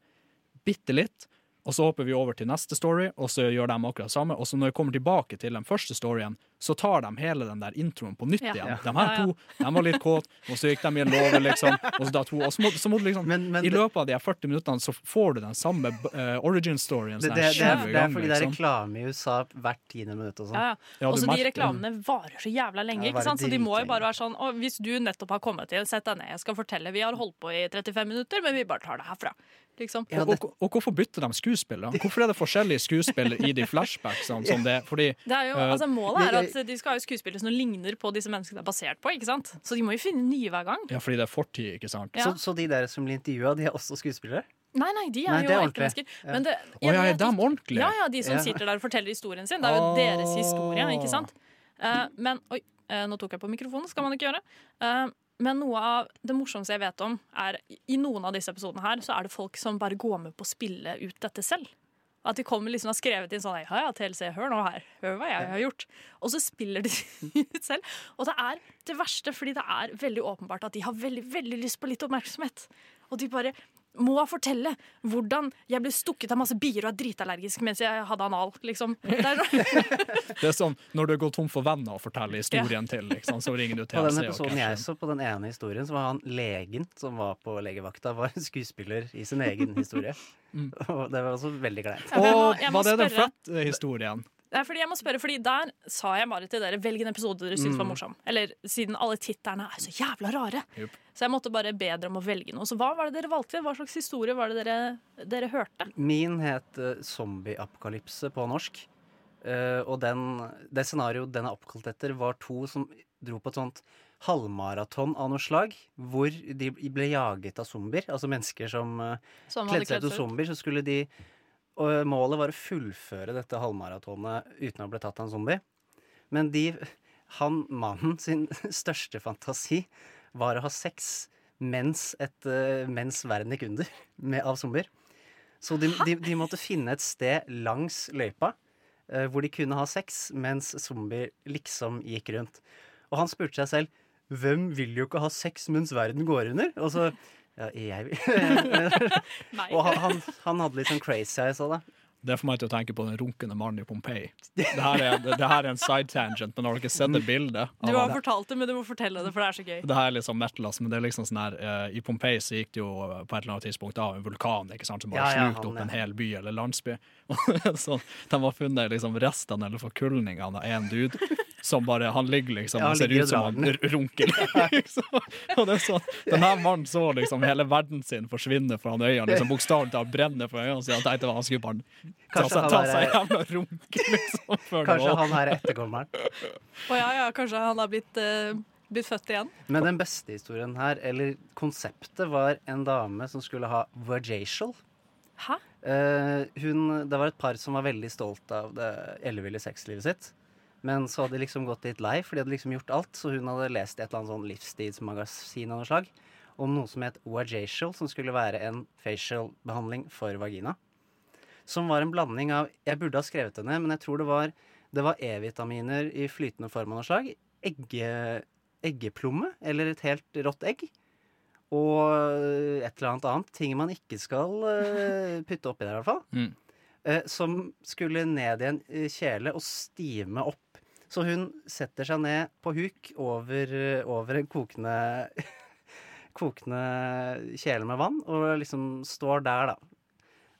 bitte litt, og så hopper vi over til neste story, og så gjør de akkurat det samme. Og så når vi kommer tilbake til den første storyen, så tar de hele den der introen på nytt Ja. igjen. De her to de var litt kåte, og så gikk de i en låve, liksom. Og så, hun, og så må, så må du liksom I løpet av de her 40 minuttene så får du den samme uh, origin-storyen. Det, sånn det, det, er, det er fordi det er liksom. reklame i USA hvert tiende minutt og sånn. Ja, Ja, ja. du Også de reklamene varer så jævla lenge. Ikke sant? Så de må jo bare være sånn Hvis du nettopp har kommet til, sett deg ned, jeg skal fortelle. Vi har holdt på i 35 minutter, men vi bare tar det herfra. Liksom. og, og, og hvorfor bytter de skuespillere? Hvorfor er det forskjellige skuespillere i de flashbacksene? Som det, fordi Det er jo, eh, altså Målet er at de skal ha skuespill som ligner på disse menneskene det er basert på. ikke sant? Så de må jo finne nye hver gang. Ja, fordi det er fortid, ikke sant? Ja. Så, så de der som blir intervjua, de er også skuespillere? Nei, nei, de er Nei, jo det ekte mennesker. Ja. Men det, Å ja, er de ordentlige? Ja, ja, de som Ja. sitter der og forteller historien sin. Det er jo deres historie, ikke sant? Uh, men Oi, uh, nå tok jeg på mikrofonen. Skal man ikke gjøre. Eh, men noe av det morsomste jeg vet om, er i noen av disse episodene her, så er det folk som bare går med på å spille ut dette selv. At de kommer liksom og har skrevet inn sånn Ja, ja, TLC, hør nå her. Hør hva jeg har gjort. Og så spiller de ut selv. Og det er det verste, fordi det er veldig åpenbart at de har veldig, veldig lyst på litt oppmerksomhet. Og de bare må fortelle hvordan jeg ble stukket av masse bier og er dritallergisk mens jeg hadde anal, liksom. Det er sånn. Det er sånn når du går tom for venner å fortelle historien til, liksom, så ringer du På den og episoden jeg så, på den ene historien, så var han legen som var på legevakta, var en skuespiller i sin egen historie. Mm. Og det var også veldig kleint. Ja, Og var det den spørre- er fordi jeg må spørre, fordi Der sa jeg bare til dere velg en episode dere syns var Mm. morsom. Eller siden alle titterne er så jævla rare. Yep. Så jeg måtte bare be dere om å velge noe. Så hva var det dere valgte? Hva slags historie var det dere, dere hørte? Min het uh, Zombieapokalypse på norsk. Uh, og den, det scenarioet den er oppkalt etter, var to som dro på et sånt halvmaraton av noe slag, hvor de ble jaget av zombier. Altså mennesker som uh, Som kledde seg ut til zombier. Så skulle de Og målet var å fullføre dette halvmaratonet uten å bli tatt av en zombie. Men de Han mannen sin største fantasi var å ha sex mens, et, eh, mens verden gikk under med, av zombier. Så de, de, de måtte finne et sted langs løypa eh, hvor de kunne ha sex mens zombier liksom gikk rundt. Og han spurte seg selv hvem vil jo ikke ha sex mens verden går under? Og så ja, jeg vil. og han, han, han hadde litt sånn crazy eyes òg, da. Det får meg til å tenke på den runkende mannen i Pompeii. Det her er, det her er en side tangent, men har dere sett det bildet? Du har fortalt det, men du må fortelle det, for det er så gøy. Det her er litt sånn metal-ass, men det er liksom sånn her uh, I Pompeii så gikk det jo eh, på et eller annet tidspunkt av en vulkan ikke sant, som bare Ja, ja, slukte opp en hel by eller landsby. så de har funnet liksom restene eller forkulningene av en dude som bare Han ligger liksom og han ser ut som han runker. liksom. Og det er sånn, Den her mannen så liksom hele verden sin forsvinne foran øynene. liksom Bokstavelig talt brenne for øynene sine. Han tenkte han skulle bare Kanskje han ta seg jævla runk, liksom. Før Kanskje han her er etterkommeren. Å ja, ja, kanskje han har blitt, uh, blitt født igjen. Men den beste historien her, eller konseptet, var en dame som skulle ha vagatial. Hæ? Eh, hun, det var et par som var veldig stolt av det elleville sexlivet sitt. Men så hadde de liksom gått litt lei, for de hadde liksom gjort alt. Så hun hadde lest i et eller annet sånn livstidsmagasin av noe slag om noe som het vagatial, som skulle være en facial-behandling for vagina. Som var en blanding av Jeg burde ha skrevet det ned, men jeg tror det var Det var E-vitaminer i flytende form av noe slag. Egge, eggeplomme, eller et helt rått egg. Og et eller annet annet. Ting man ikke skal uh, putte oppi der, i hvert fall. Mm. Uh, som skulle ned i en eh, kjele og stime opp. Så hun setter seg ned på huk over, over en kokende Kokende kjele med vann, og liksom står der, da.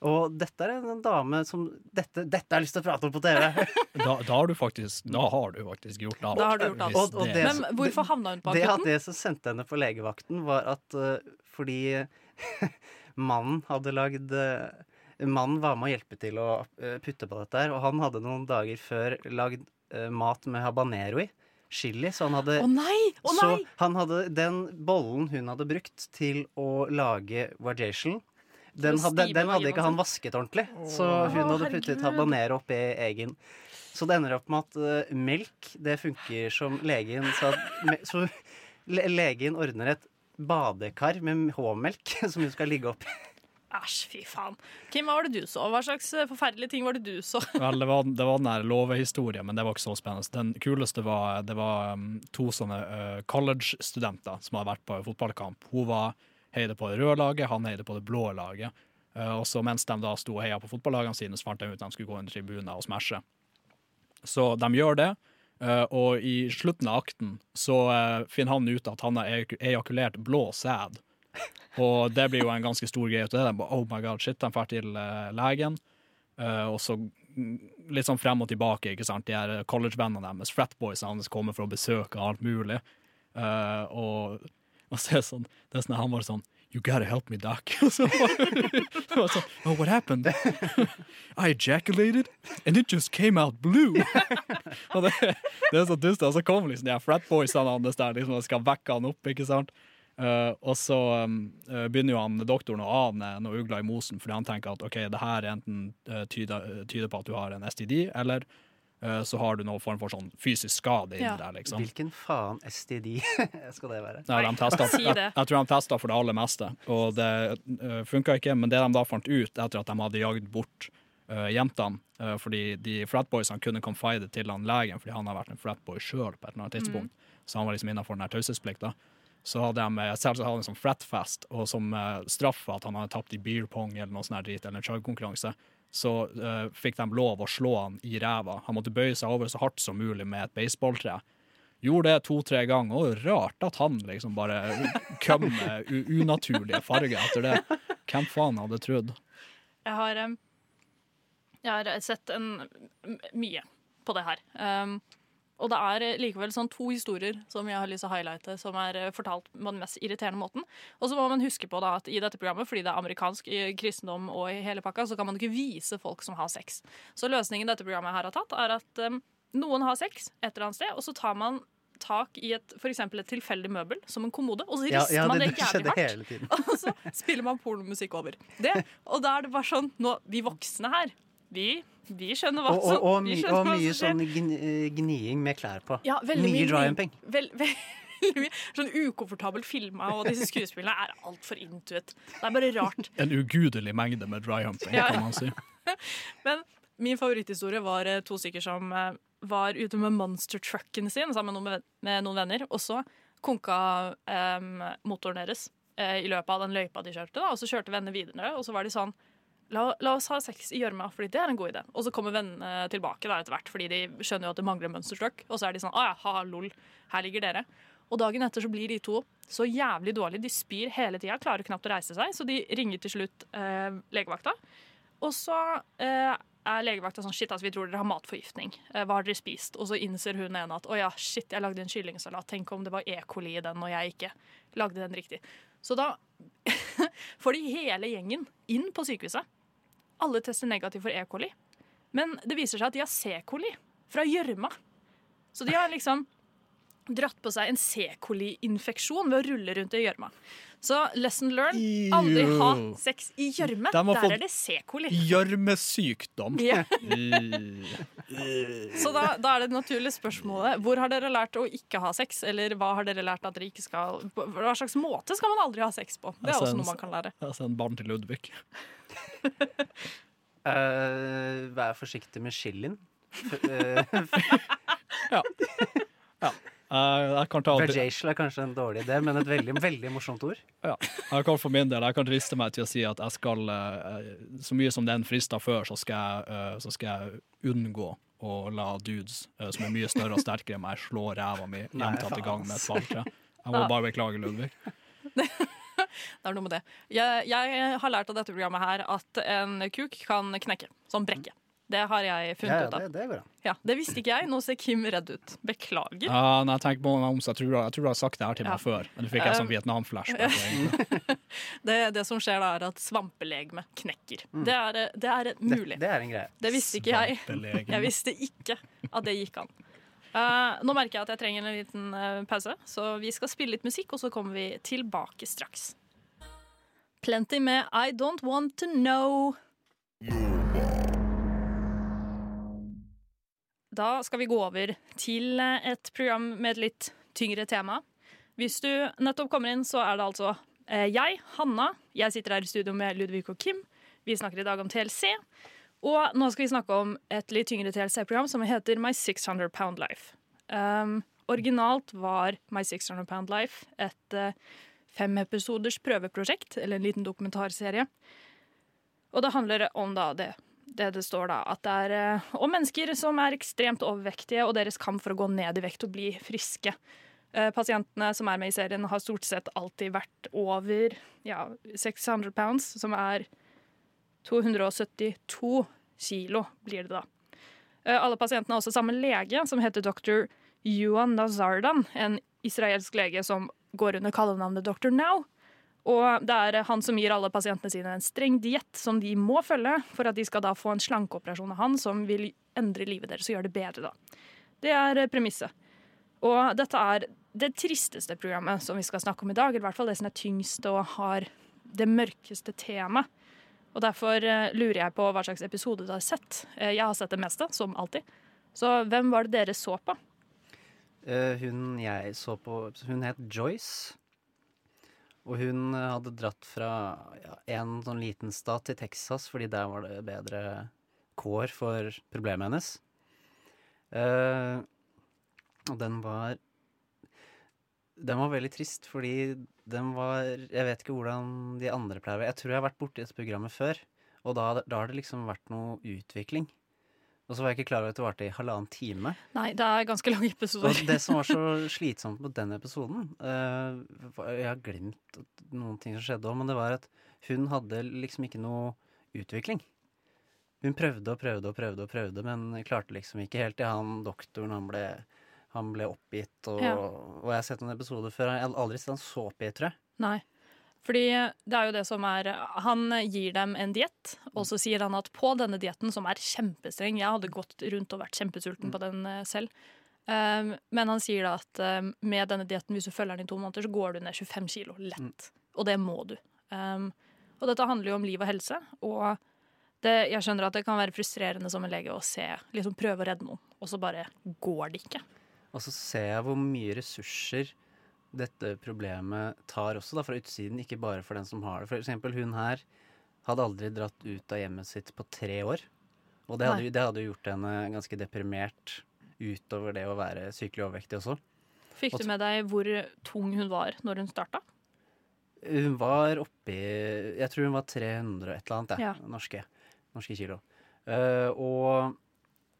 Og dette er en dame som Dette, dette har jeg lyst til å prate om på TV! Da, da har du faktisk Da har du faktisk gjort alt. Da har du gjort alt. Og- og det- det- Men hvorfor havna hun på Det, akutten? det som sendte henne på legevakten, var at uh, fordi mannen hadde lagd uh, Mannen var med å hjelpe til å uh, putte på dette her, og han hadde noen dager før lagd mat med habanero i. Chili, så han hadde oh nei! Å Så han hadde den bollen hun hadde brukt til å lage vagation den hadde, den hadde ikke han vasket ordentlig, så hun hadde puttet habanero oppi egen. Så det ender opp med at uh, melk, det funker som legen sa Så le, legen ordner et badekar med H-melk som hun skal ligge oppi. Æsj, fy faen. Kim, hva var det du så? Hva slags eh, forferdelige ting var det du så? Vel, det var, det var den der låvehistorien, men det var ikke så spennende. Den kuleste var det var um, to sånne uh, college-studenter som hadde vært på fotballkamp. Hun var heide på det røde laget, han heide på det blå laget. Uh, og så mens de da sto og heia på fotballagene sine, så fant de ut at de skulle gå under tribunen og smashe. Så de gjør det, uh, og i slutten av akten så uh, finner han ut at han har ejakulert blå sæd. Og det blir jo en ganske stor greie av det. De bare, oh my god, shit, de drar til eh, legen. Eh, og så mm, litt sånn frem og tilbake, ikke sant. De her college-vennene deres, fratboysene hans, kommer for å besøke alt mulig. Eh, og, og så er det sånn, det er sånn han var sånn You gotta help me, doc. Og så var var sånn, oh, what happened? I ejaculated, and it just came out blue. og det, det er så dust. Og så kommer liksom de her fratboysene hans der liksom, og skal vekke han opp, ikke sant. Uh, og så um, uh, begynner jo han doktoren å ane noe ugler i mosen, fordi han tenker at ok, det her enten uh, tyder, tyder på at du har en STD, eller så har du noen form for sånn fysisk skade inni Ja. der. liksom. Hvilken faen STD skal det være? Nei, de testet, jeg, jeg tror de testa for det aller meste, og det uh, funka ikke. Men det de da fant ut etter at de hadde jagd bort uh, jentene, uh, fordi de fratboysene kunne confide til han legen fordi han har vært en fratboy sjøl på et eller annet tidspunkt, så han var liksom innafor den taushetsplikta. Så hadde de eh, selvsagt hadde en sånn fratfest, og som uh, straff for at han hadde tapt i beer pong eller noe sånt drit, eller en chug-konkurranse, så uh, fikk de lov å slå han i ræva. Han måtte bøye seg over så hardt som mulig med et baseballtre. Gjorde det to-tre ganger, og rart at han liksom bare kom med unaturlige farger etter det. Hvem faen hadde trodd? Jeg har, jeg har sett en, mye på det her. Um, og det er eh, likevel sånn to historier som jeg har lyst til å highlighte, som er eh, fortalt på den mest irriterende måten. Og så må man huske på da at i dette programmet, fordi det er amerikansk i kristendom og i hele pakka, så kan man ikke vise folk som har sex. Så løsningen dette programmet her har tatt, er at um, noen har sex et eller annet sted, og så tar man tak i et, for et tilfeldig møbel, som en kommode, og så rister ja, man det, man det jævlig hardt. Og så spiller man pornomusikk over det. Og da er det bare sånn nå, Vi voksne her, vi, vi skjønner hva som og, og, og, og hva mye som sånn eh, gniing med klær på. Ja, veldig mye mye dry. Vel, mye sånn ukomfortabelt filma, og disse skuespillene er altfor intuit. Det er bare rart. En ugudelig mengde med dry humping, Ja. kan man si. Men min favoritthistorie var eh, to stykker som eh, var ute med monster-trucken sin sammen med noen venner, og så konka um, motoren deres uh, i løpet av den løypa de kjørte. Da, og så kjørte vennene videre, og så var de sånn La, la oss ha sex i gjørma, fordi det er en god idé. Og så kommer vennene tilbake da, etter hvert, fordi de skjønner jo at det mangler mønsterstrøk. Og så er de sånn Å ja, ha, lol, her ligger dere. Og dagen etter så blir de to så jævlig dårlige. De spyr hele tida, klarer knapt å reise seg, så de ringer til slutt eh, legevakta. Og så eh, er legevakta sånn Shit, altså, vi tror dere har matforgiftning. Eh, hva har dere spist? Og så innser hun ene at å ja, shit, jeg lagde en kyllingsalat. Tenk om det var E. coli i den, og jeg ikke lagde den riktig. Så da får de hele gjengen inn på sykehuset. Alle tester negativt for E. coli. Men det viser seg at de har C. coli fra gjørma. Så de har liksom dratt på seg en C. coli-infeksjon ved å rulle rundt i gjørma. Så lesson learned aldri ha sex i gjørme. De Der er det C. coli. Gjørmesykdom. Ja. Så da, da er det naturlige spørsmålet hvor har dere lært å ikke ha sex? Eller hva har dere lært at dere ikke skal Hva slags måte skal man aldri ha sex på? Det er Altså, også noe man kan lære. Jeg sender barn til Ludvig. uh, vær forsiktig med chilien. ja. eh, Eh, jeg kan ta Vajacial er kanskje en dårlig idé, men et veldig, veldig morsomt ord. Ja. Jeg kan for min del jeg kan driste meg til å si at jeg skal eh, Så mye som den frista før, så skal, jeg, eh, så skal jeg unngå å la dudes eh, som er mye større og sterkere enn meg, slå ræva mi gjentatte ganger med et balltre. Jeg må bare beklage, Ludvig. Det er noe med det. Jeg, jeg har lært av dette programmet her at en kuk kan knekke. Sånn brekke. Det har jeg funnet Ja, ja, ut av. det, det går an. Ja, det visste ikke jeg. Nå ser Kim redd ut. Beklager. Ja, nei, jeg på meg om, så jeg tror, jeg tror du har sagt det her til meg Ja. før, men du fikk jeg Um, sånn Vietnam-flashback. egentlig. Det, det som skjer da, er at svampelegeme knekker. Mm. Det, er, det er mulig. Det, det er en greie. Det visste ikke jeg. Jeg visste ikke at det gikk an. Uh, nå merker jeg at jeg trenger en liten uh, pause, så vi skal spille litt musikk, og så kommer vi tilbake straks. Plenty med I Don't Want To Know. Da skal vi gå over til eh, et program med et litt tyngre tema. Hvis du nettopp kommer inn, så er det altså eh, jeg, Hanna. Jeg sitter her i studio med Ludvig og Kim. Vi snakker i dag om TLC. Og nå skal vi snakke om et litt tyngre TLC-program som heter My 600 Pound Life. Um, originalt var My 600 Pound Life et uh, femepisoders prøveprosjekt, eller en liten dokumentarserie. Og det handler om da det det det står da, at det er eh, om mennesker som er ekstremt overvektige, og deres kamp for å gå ned i vekt og bli friske. Eh, pasientene som er med i serien, har stort sett alltid vært over ja, 600 pounds, som er 272 kilo, blir det da. Eh, alle pasientene har også samme lege, som heter dr. Yuan Nazardan, en israelsk lege som går under kallenavnet Dr. Now. Og det er han som gir alle pasientene sine en streng diett som de må følge for at de skal da få en slankeoperasjon av han som vil endre livet deres og gjøre det bedre. da. Det er eh, premisset. Og dette er det tristeste programmet som vi skal snakke om i dag. I hvert fall det som er tyngst og har det mørkeste temaet. Og derfor eh, lurer jeg på hva slags episode du har sett. Eh, jeg har sett det meste, som alltid. Så hvem var det dere så på? Uh, hun jeg så på Hun het Joyce. Og hun eh, hadde dratt fra ja, en sånn liten stat til Texas, fordi der var det bedre kår for problemet hennes. Uh, og den var Den var veldig trist, fordi den var Jeg vet ikke hvordan de andre pleier. Jeg tror jeg har vært borti dette programmet før, og da, da har det liksom vært noe utvikling. Og så var jeg ikke klar over at det varte i halvannen time. Nei, det er ganske lange episoder. Og det som var så slitsomt med den episoden uh, Jeg har glemt noen ting som skjedde òg, men det var at hun hadde liksom ikke noe utvikling. Hun prøvde og prøvde og prøvde, og prøvde, men klarte liksom ikke helt til han doktoren han ble han ble oppgitt, og, Ja. og jeg har sett noen episoder før. Jeg har aldri sett han så oppgitt, tror jeg. Nei. Fordi det er jo det som er Han gir dem en diett, og så sier han at på denne dietten, som er kjempestreng Jeg hadde gått rundt og vært kjempesulten på den eh, selv. Um, men han sier da at um, med denne dietten, hvis du følger den i to måneder, så går du ned 25 kilo lett. Og det må du. Um, og dette handler jo om liv og helse. Og det, jeg skjønner at det kan være frustrerende som en lege å se, liksom prøve å redde noen, og så bare går det ikke. Og så ser jeg hvor mye ressurser dette problemet tar også, da, fra utsiden, ikke bare for den som har det. For eksempel hun her hadde aldri dratt ut av hjemmet sitt på tre år. Og det hadde, det hadde gjort henne ganske deprimert utover det å være sykelig overvektig også. Fikk du med deg hvor tung hun var når hun starta? Hun var oppi Jeg tror hun var 300 og et eller annet, Ja. norske, norske kilo. Uh, og,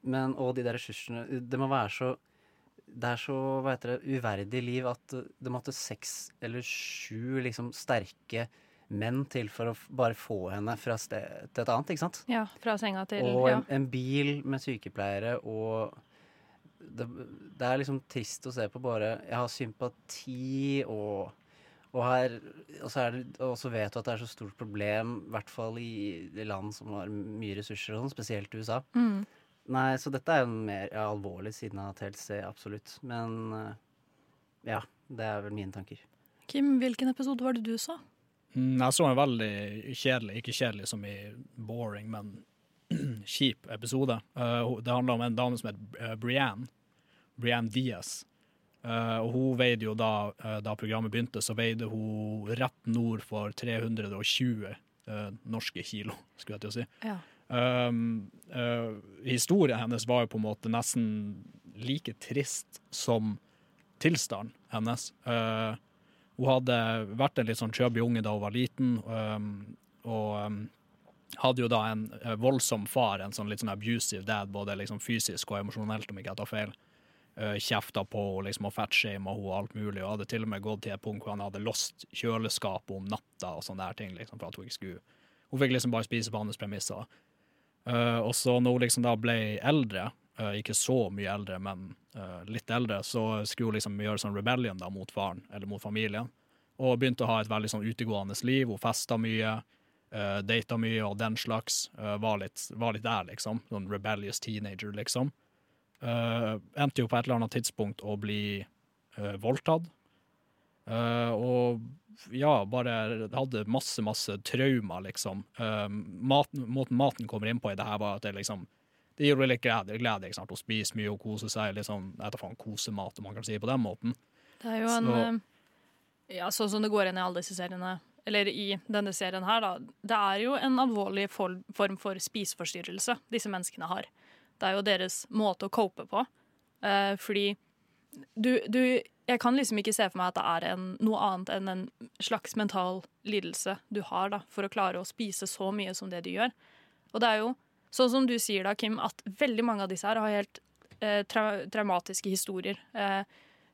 men, og de der ressursene Det må være så Det er så hva heter det, uverdig liv at det måtte seks eller sju liksom sterke menn til for å bare få henne fra sted til et annet, ikke sant? Ja, fra senga til Og ja. en, en bil med sykepleiere og det, det er liksom trist å se på bare Jeg har sympati og og, her, og, så det, og så vet du at det er så stort problem, i hvert fall i land som har mye ressurser, og sånn, spesielt USA. Mm. Nei, så dette er jo mer ja, alvorlig siden av TLC, absolutt. Men eh, ja, det er vel mine tanker. Kim, hvilken episode var det du så? Mm, Jeg så en veldig kjedelig, ikke kjedelig som i boring, men kjip episode. Uh, det handler om en dame som heter uh, Brianne. Brianne Diaz. Uh, og hun veide jo da, eh, da programmet begynte, så veide hun rett nord for 320 eh, norske kilo, skulle jeg til å si. Ja. Um, eh, historien hennes var jo på en måte nesten like trist som tilstanden hennes. Eh, hun hadde vært en litt sånn chubby unge da hun var liten, um, og um, hadde jo da en eh, voldsom far, en sånn litt sånn abusive dad, både liksom fysisk og emosjonelt, om ikke jeg tar feil. Kjefta på henne liksom, og fatshama henne og alt mulig, og hadde til og med gått til et punkt hvor han hadde låst kjøleskapet om natta og sånne der ting, liksom, for at hun ikke skulle Hun fikk liksom bare spise på hans premisser. Uh, og så når hun liksom da ble eldre, uh, ikke så mye eldre, men uh, litt eldre, så skulle hun liksom gjøre sånn rebellion da mot faren, eller mot familien. Og begynte å ha et veldig sånn utegående liv. Hun festa mye, uh, data mye og den slags. Var, litt, var litt der, liksom. Sånn rebellious teenager, liksom. Endte jo på et eller annet tidspunkt å bli voldtatt. Og ja, bare hadde masse, masse traumer, liksom. Um, maten, måten maten kommer inn på i det her, var at det liksom Det gir henne litt glede. glede ikke sant? Hun spiser mye og koser seg. Liksom, jeg tar faen, kosemat, om man kan si det på den måten. Det er jo en Så- eh, Ja, sånn som det går inn i alle disse seriene, eller i denne serien her, da. Det er jo en alvorlig form for spiseforstyrrelse disse menneskene har. Det er jo deres måte å cope på. Eh, fordi du, du Jeg kan liksom ikke se for meg at det er en, noe annet enn en slags mental lidelse du har da, for å klare å spise så mye som det du gjør. Og det er jo sånn som du sier da, Kim, at veldig mange av disse her har helt eh, tra traumatiske historier. Eh,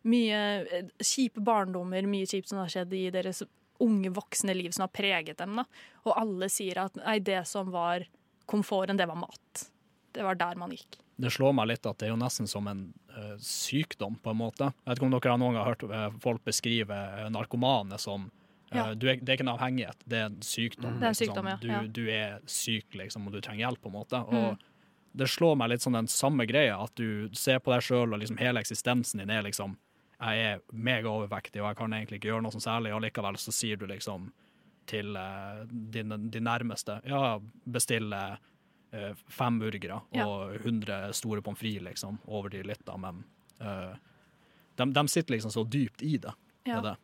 mye eh, kjipe barndommer, mye kjipt som har skjedd i deres unge voksne liv som har preget dem. Da. Og alle sier at nei, det som var komforten, det var mat. Det var der man gikk. Det slår meg litt at det er jo nesten som en uh, sykdom, på en måte. Jeg vet ikke om dere har noen gang hørt eh, folk beskrive eh, narkomane som Ja. du er, Det er ikke en avhengighet, det er en sykdom. Det er en liksom. sykdom, ja. Du, Ja. du er syk, liksom, og du trenger hjelp, på en måte. Mm. Og det slår meg litt sånn den samme greia, at du ser på deg sjøl, og liksom hele eksistensen din er liksom Jeg er megaovervektig, og jeg kan egentlig ikke gjøre noe sånn særlig, og likevel så sier du liksom til din, din nærmeste Ja, bestill eh, fem burgere Ja. og 100 store pommes frites, liksom. over de litt, da, men eh, de, de sitter liksom så dypt i det. Ja. det.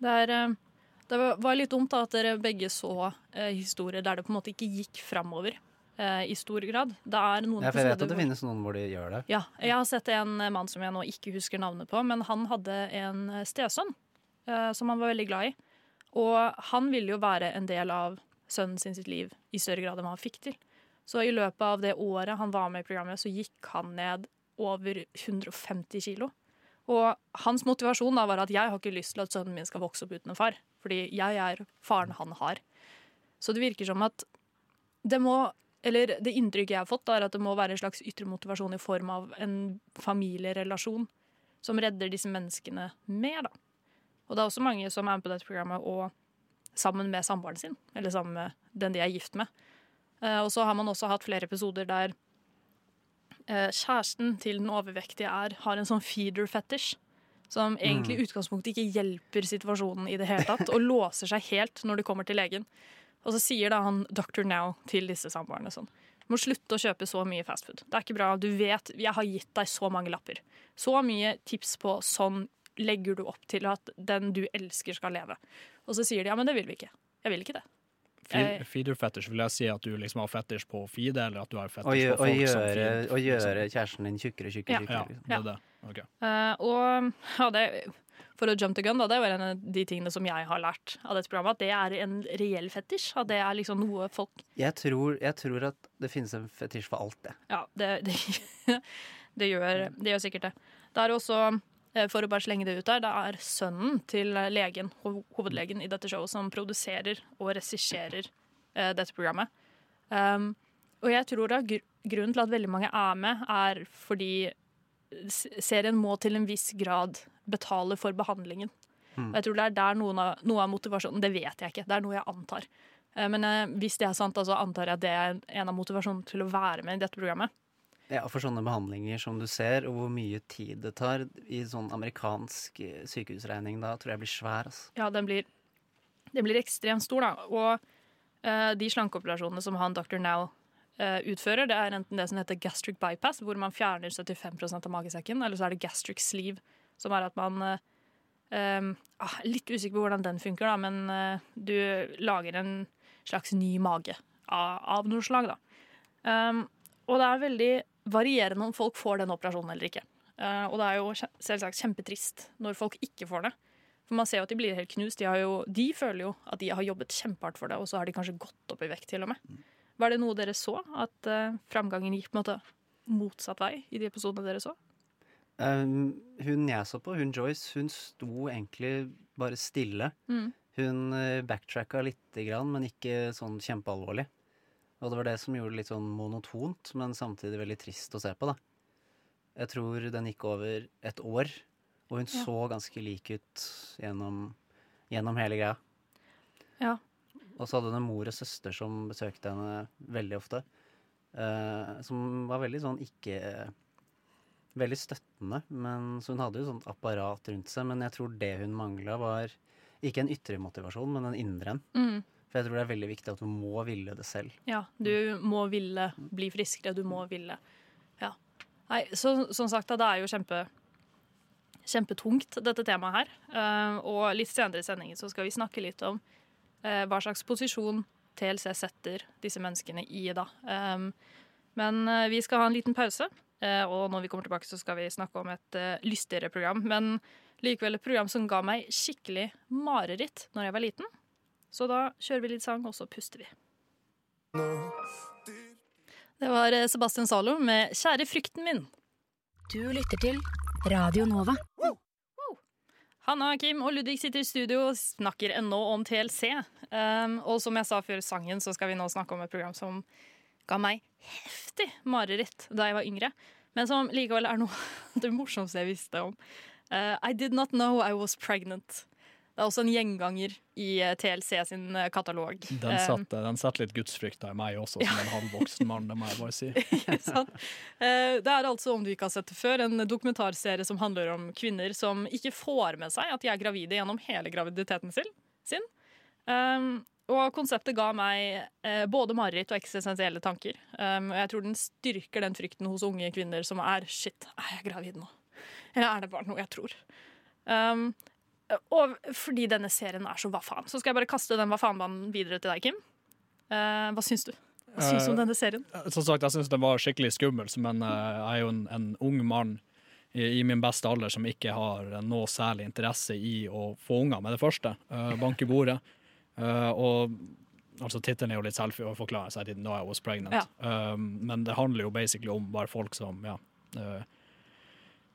Det, er, eh, det var- var litt dumt da, at dere begge så eh, historier der det på en måte ikke gikk framover eh, i stor grad. Det er noen Ja, for jeg vet at det hvor- finnes noen hvor de gjør det. Ja, jeg har sett en mann som jeg nå ikke husker navnet på, men han hadde en stesønn eh, som han var veldig glad i. Og han ville jo være en del av sønnen sin sitt liv i større grad enn hva han fikk til. Så i løpet av det året han var med i programmet, så gikk han ned over 150 kilo. Og hans motivasjon da var at jeg har ikke lyst til at sønnen min skal vokse opp uten en far. Fordi jeg er faren han har. Så det virker som at det må Eller det inntrykket jeg har fått, da, er at det må være en slags ytre motivasjon i form av en familierelasjon som redder disse menneskene mer, da. Og det er også mange som er med på dette programmet og sammen med samboeren sin, eller sammen med den de er gift med. Eh, og så har man også hatt flere episoder der eh, kjæresten til den overvektige er, har en sånn feeder fetish. Som egentlig i utgangspunktet ikke hjelper situasjonen i det hele tatt, og låser seg helt når de kommer til legen. Og så sier da han Dr. Now til disse samboerne sånn må slutte å kjøpe så mye fastfood. Det er ikke bra. Du vet, jeg har gitt deg så mange lapper. Så mye tips på sånn legger du opp til at den du elsker, skal leve. Og så sier de ja, men det vil vi ikke. Jeg vil ikke det. Eh, Feeder fetish, vil jeg si at du liksom har fetish på feede, eller at du har fetish gjør, på folk folk som feeder? å gjøre kjæresten din tjukkere, tjukkere, Ja. tjukkere. Ja, liksom. det er det. Ok. Uh, og ja, det, for å jump the gun, da, det var en av de tingene som jeg har lært av dette programmet. At det er en reell fetisj. At det er liksom noe folk Jeg, tror, jeg tror at det finnes en fetisj for alt, det. Ja, det, det, det, gjør, det gjør sikkert det. Det er også, for å bare slenge det ut der, det er sønnen til legen, ho- hovedlegen i dette showet, som produserer og regisserer eh, dette programmet. Um, og jeg tror da gr grunnen til at veldig mange er med, er fordi serien må til en viss grad betale for behandlingen. Mm. Og jeg tror det er der noen av, noe av motivasjonen Det vet jeg ikke, det er noe jeg antar. Uh, Men uh, hvis det er sant, så antar jeg at det er en av motivasjonene til å være med i dette programmet. Ja, For sånne behandlinger som du ser, og hvor mye tid det tar i sånn amerikansk eh, sykehusregning, da tror jeg blir svær. Altså. Ja, den blir, den blir ekstremt stor, da. Og eh, de slankeoperasjonene som han Dr. Now eh, utfører, det er enten det som heter gastric bypass, hvor man fjerner 75% av magesekken, eller så er det gastric sleeve, som er at man eh, eh, ah, Litt usikker på hvordan den funker, da, men eh, du lager en slags ny mage av, av noe slag, da. Um, og det er veldig varierende om folk får den operasjonen eller ikke. Eh, og det er jo selvsagt kjempetrist når folk ikke får det. For man ser jo at de blir helt knust. De, har jo, de føler jo at de har jobbet kjempehardt for det, og så har de kanskje gått opp i vekt til og med. Var det noe dere så? At uh, framgangen gikk på en måte motsatt vei i de episodene dere så? Um, hun jeg så på, hun Joyce, hun sto egentlig bare stille. Mm. Hun backtracka lite grann, men ikke sånn kjempealvorlig. Og det var det som gjorde det litt sånn monotont, men samtidig veldig trist å se på, da. Jeg tror den gikk over et år, og hun Ja. så ganske lik ut gjennom, gjennom hele greia. Ja. Og så hadde hun en mor og søster som besøkte henne veldig ofte. eh, som var veldig sånn ikke Veldig støttende. Men, så hun hadde jo sånt apparat rundt seg. Men jeg tror det hun mangla, var ikke en ytre motivasjon, men en indre en. Mm. For jeg tror det er veldig viktig at du må ville det selv. Ja, du må ville bli friskere, du må ville Ja. Nei, så, sånn sagt, da, det er jo kjempe kjempetungt, dette temaet her. Eh, og litt senere i sendingen så skal vi snakke litt om eh, hva slags posisjon TLC setter disse menneskene i, da. Um, men eh, vi skal ha en liten pause, eh, og når vi kommer tilbake, så skal vi snakke om et eh, lystigere program. Men likevel et program som ga meg skikkelig mareritt når jeg var liten. Så da kjører vi litt sang, og så puster vi. Det var eh, Sebastian Zalo med 'Kjære frykten min'. Du lytter til Radio Nova. Hanna, Kim og Ludvig sitter i studio og snakker ennå om TLC. Um, og som jeg sa før sangen, så skal vi nå snakke om et program som ga meg heftig mareritt da jeg var yngre. Men som likevel er noe av det morsomste jeg visste om. Uh, I did not know I was pregnant. Det er også en gjenganger i eh, TLC sin eh, katalog. Den Um, satte, den satte litt gudsfrykt i meg også, som en halvvoksen mann, det må jeg bare si. Eh, Det er altså, om du ikke har sett det før, en dokumentarserie som handler om kvinner som ikke får med seg at de er gravide gjennom hele graviditeten sin. Um, og konseptet ga meg eh, både mareritt og eksistensielle tanker. Og jeg tror den styrker den frykten hos unge kvinner som er shit, er jeg gravid nå? Eller er det bare noe jeg tror? Um, og fordi denne serien er så hva faen, så skal jeg bare kaste den hva faen-banen videre til deg, Kim. Uh, hva syns du? Hva syns du om Eh, denne serien? Som sagt, jeg syns den var skikkelig skummel, men uh, jeg er jo en, en ung mann i, i min beste alder som ikke har noe særlig interesse i å få unger med det første. Uh, bank i bordet. Og altså Tittelen er jo litt selvforklarende, så didn't know I was pregnant. Ja. Men det handler jo basically om bare folk som ja,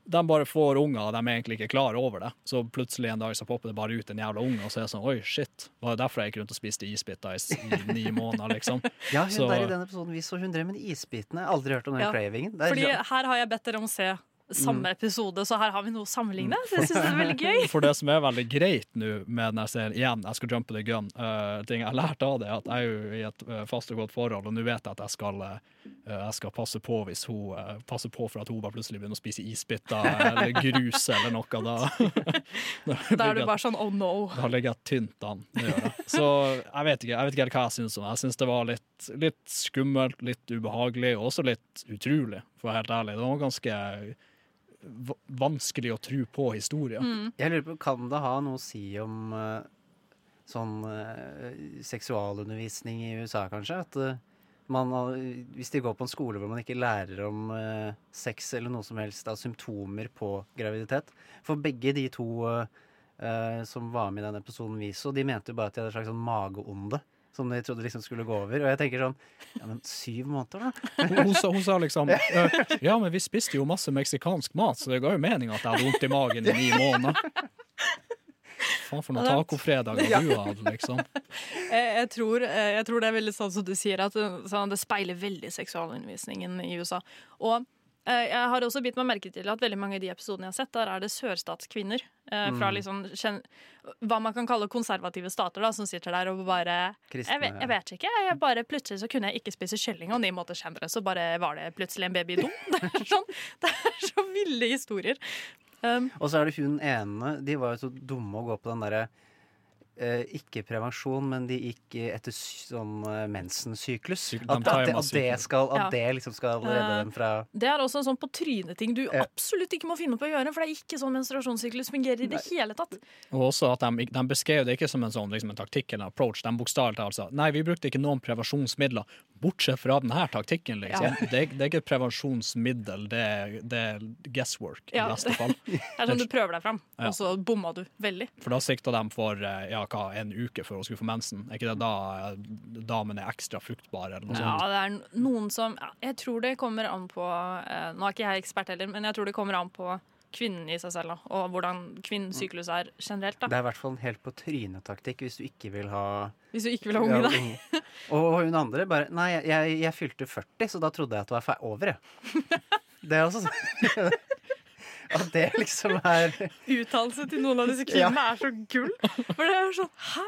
de bare får unger, og de er egentlig ikke klar over det. Så plutselig en dag så popper det bare ut en jævla unge, og så er det sånn Oi, shit. Var det derfor jeg gikk rundt og spiste isbiter i, i ni måneder, liksom? Ja, hun Så- der i den episoden vi så, hun drev med isbitene. Aldri hørt om den Ja, cravingen. Det er Fordi her har jeg bedt dere om å se samme episode, så her har vi noe å sammenligne. Så jeg synes det er veldig gøy. For det som er veldig greit nå med den serien, igjen, jeg skal jumpe the gun, uh, ting jeg har lært av det, er at jeg er jo i et uh, fast og godt forhold, og nå vet jeg at jeg skal, uh, jeg skal passe på hvis hun uh, passer på for at hun bare plutselig begynner å spise isbiter eller grus eller noe. Da, Da er du bare sånn oh no. da ligger jeg tynt an. Så jeg vet ikke, jeg vet ikke helt hva jeg syns om det. Jeg syns det var litt, litt skummelt, litt ubehagelig, og også litt utrolig, for å være helt ærlig. Det var ganske vanskelig å tro på historien. Mm. Jeg lurer på, Kan det ha noe å si om uh, sånn uh, seksualundervisning i USA, kanskje? At uh, man, hvis de går på en skole hvor man ikke lærer om sex eller noe som helst av symptomer på graviditet For begge de to som var med i den episoden vi så, de mente jo bare at de hadde et slags sånn mageonde. Som de trodde liksom skulle gå over. Og jeg tenker sånn Ja, men syv måneder, da? Hun, sa, hun sa liksom «Øh, Ja, men vi spiste jo masse meksikansk mat, så det ga jo mening at jeg hadde vondt i magen i ni måneder. Faen for noen tacofredager Ja. du hadde, liksom. Jeg, tror, eh, jeg tror det er veldig sånn som du sier, at eh, sånn, det speiler veldig seksualundervisningen i USA. Og eh, jeg har også bitt meg merke til at veldig mange av de episodene jeg har sett, der er det sørstatskvinner eh, fra Mm. liksom kjen- hva man kan kalle konservative stater, da, som sitter der og bare Kristne, jeg, vet, jeg vet ikke. Jeg bare Plutselig så kunne jeg ikke spise kylling, og ni måneder senere så bare var det plutselig en baby i do. Det er, sånn, det er så ville historier. Um, Og så er det hun ene De var jo så dumme å gå på den derre eh, ikke prevensjon, men de gikk eh, etter sånn eh, mensensyklus. Syk- At, de at, at, det skal, at Ja. det liksom skal redde Eh, dem fra Det er også en sånn på trynet-ting du Ja. absolutt ikke må finne på å gjøre, for det er ikke sånn menstruasjonssyklus fungerer i det hele tatt. Og også at de, de beskrev det ikke som en sånn liksom en taktikk eller approach. De bokstavelig talt sa nei, vi brukte ikke noen prevensjonsmidler, bortsett fra denne taktikken. liksom. Ja. Det, det er ikke et prevensjonsmiddel, det er, det er guesswork i neste beste fall. Det er sånn du prøver deg fram, Ja. og så bomma du veldig. For da sikta de for eh, ja, hva, en uke før hun skulle få mensen. Er ikke det da damen er ekstra fruktbar? eller noe Ja, sånt? det er noen som Jeg tror det kommer an på eh, Nå er ikke jeg ekspert heller, men jeg tror det kommer an på kvinnen i seg selv, da, og hvordan kvinnens syklus er generelt. Da. Det er i hvert fall en helt på trynet-taktikk hvis du ikke vil ha Hvis du ikke vil ha unge, da. unge. Og hun andre bare Nei, jeg, jeg, jeg fylte 40, så da trodde jeg at det var over, jeg. Det er også sånn At det liksom er Uttalelse til noen av disse kvinnene er så gull. For det er sånn, hæ?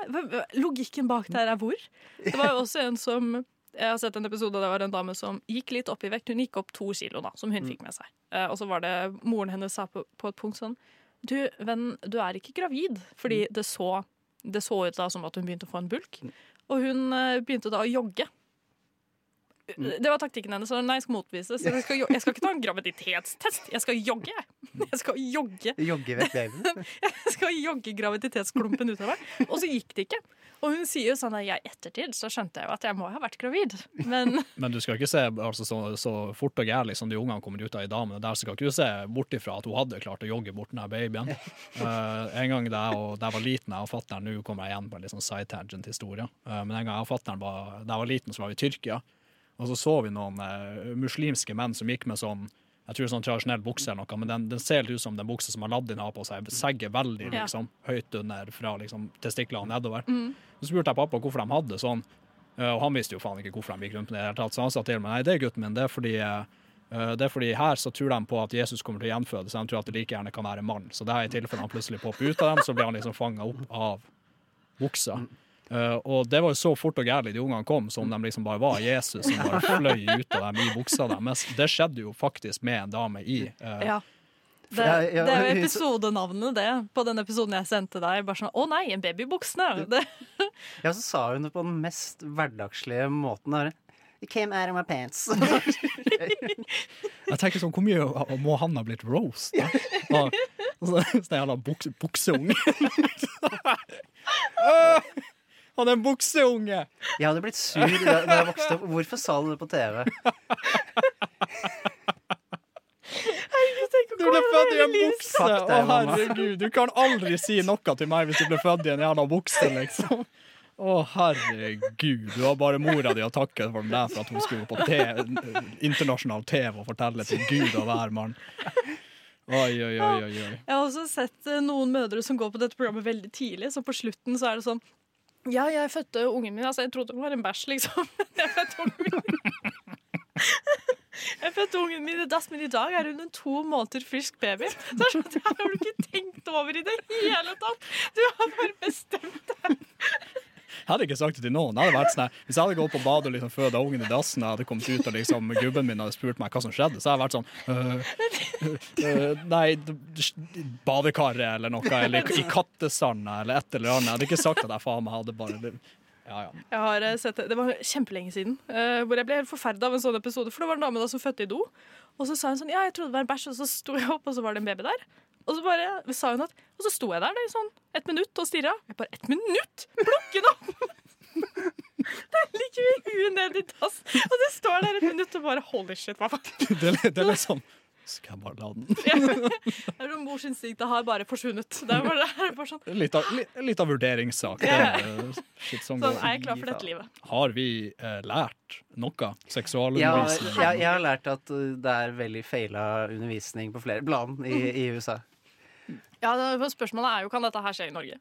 Logikken bak der er hvor? Det var jo også en som Jeg har sett en episode der det var en dame som gikk litt opp i vekt. Hun gikk opp to kilo, da, som hun fikk med seg. Eh, og så var det moren hennes sa på, på et punkt sånn Du, venn, du er ikke gravid. Fordi det så, det så ut da som at hun begynte å få en bulk. Og hun eh, begynte da å jogge. Det var taktikken hennes. Så nei, jeg skal motbevise. Så jeg skal, jeg skal ikke ta en graviditetstest. Jeg skal jogge. Jeg skal jogge jogge vekk babyen. jeg skal jogge graviditetsklumpen ut av meg. Og så gikk det ikke. Og hun sier jo sånn at jeg i ettertid så skjønte jeg jo at jeg må ha vært gravid. Men Men du skal ikke se altså, så, så fort og gærlig som de ungene kommer ut av i damene der, så skal ikke du se bort ifra at hun hadde klart å jogge bort den her babyen. Uh, en gang da jeg, var liten, jeg og fatter'n Nå kommer jeg igjen på en litt sånn side tangent-historie. uh, men en gang jeg og fatter'n var, da jeg var liten, så var vi i Tyrkia. Og så så vi noen eh, muslimske menn som gikk med sånn jeg tror sånn tradisjonell bukse eller noe, men den, den ser litt ut som den buksa som Aladdin har på seg. Segger veldig Ja. liksom, høyt under fra liksom, testiklene nedover. Mm. Så spurte jeg pappa hvorfor de hadde sånn, eh, og han visste jo faen ikke hvorfor de gikk rundt med det. hele tatt, Så han sa til meg nei, det er gutten min, det er fordi eh, det er fordi her så tror de på at Jesus kommer til å gjenføde, så de tror at det like gjerne kan være en mann. Så det er i tilfelle han plutselig popper ut av dem, så blir han liksom fanga opp av buksa. Eh, og det var jo så fort og gærlig de ungene kom, som de liksom bare var Jesus som bare fløy ut av dem i buksa deres. Det skjedde jo faktisk med en dame i Uh, ja. Det, det er jo episodenavnet, det. På den episoden jeg sendte deg. Bare sånn Å nei, en baby i buksene! Ja, så sa hun det på den mest hverdagslige måten. Her. It came out of my pants. Jeg tenker sånn, Hvor mye må han ha blitt roast? da? Og- og så- Sånn jævla buks, bukseunge. Han er en bukseunge! Jeg hadde blitt sur da jeg vokste opp. Hvorfor sa du det på TV? Du ble født i en bukse! Å, herregud. Du kan aldri si noe til meg hvis du ble født i en jævla bukse, liksom. Å, herregud. Du har bare mora di å takke for den der for at hun skulle på TV, internasjonal TV og fortelle til Gud og hvermann. Oi, oi, oi, oi, oi. Jeg har også sett eh, noen mødre som går på dette programmet veldig tidlig, så på slutten så er det sånn Ja, jeg fødte ungen min. Altså, jeg trodde hun var en bæsj, liksom. Jeg fødte ungen min. Jeg fødte ungen min i dass, men i dag er hun en to måneder frisk baby. Så sånn, det har du ikke tenkt over i det hele tatt. Du har bare bestemt deg. Jeg hadde ikke sagt det til noen. Hadde sånn hvis jeg hadde gått på badet og liksom føda ungen i dassen, hadde kommet ut og liksom gubben min hadde spurt meg hva som skjedde, så hadde jeg vært sånn øh, øh, Nei, d- d- badekaret eller noe, eller i kattesanda eller et eller annet. Jeg hadde ikke sagt at jeg faen meg hadde bare Ja, ja. Jeg har eh, sett det, det var kjempelenge siden, Uh, hvor jeg ble helt forferda av en sånn episode. For det var en dame da som fødte i do, og så sa hun sånn Ja, jeg trodde det var en bæsj, og så sto jeg opp, og så var det en baby der. Og så bare sa hun at Og så sto jeg der det, i sånn ett minutt og stirra. Jeg bare Ett minutt?! Plukk den opp! Der ligger vi huet ned i dass, og det står der et minutt og bare Holy shit, hva faen? Det, er liksom, det er litt sånn Skal jeg bare la den? Det er sånn Morsinstinktet har bare forsvunnet. Det er bare, det er bare sånn Litt av, litt, litt av vurderingssak. Yeah. Som Sånn, er jeg klar for dette livet? Har vi eh, lært noe? Jeg, Seksualundervisning? jeg, jeg har lært at uh, det er veldig feila undervisning på flere plan i, i USA. Ja, Spørsmålet er jo kan dette her skje i Norge.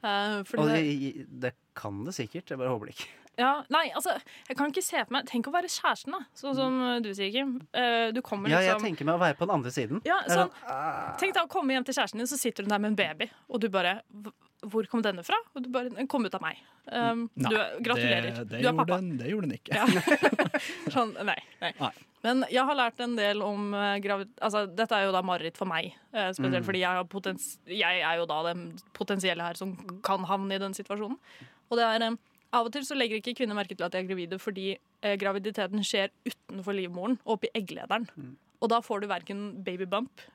Uh, det, det, det kan det sikkert, jeg bare håper det ikke. ja, nei, altså, jeg kan ikke se på meg Tenk å være kjæresten, da. Sånn som du sier, Kim. Uh, du kommer Ja, jeg liksom tenker meg å være på den andre siden. ja, er sånn, Tenk deg å komme hjem til kjæresten din, så sitter hun der med en baby, og du bare "Hv- Hvor kom denne fra? Og du bare Den kom ut av meg. Um, Nei, du, er- gratulerer. Det, det, du er pappa. den, det gjorde den ikke. Ja. sånn, nei, nei. Nei. Men jeg har lært en del om uh, gravid... Altså, dette er jo da mareritt for meg, eh, spesielt Mm. fordi jeg, jeg er jo da den potensielle her som kan havne i den situasjonen. Og det er um, Av og til så legger ikke kvinner merke til at de er gravide fordi eh, graviditeten skjer utenfor livmoren og oppi egglederen. Mm. Og da får du verken babybump eh,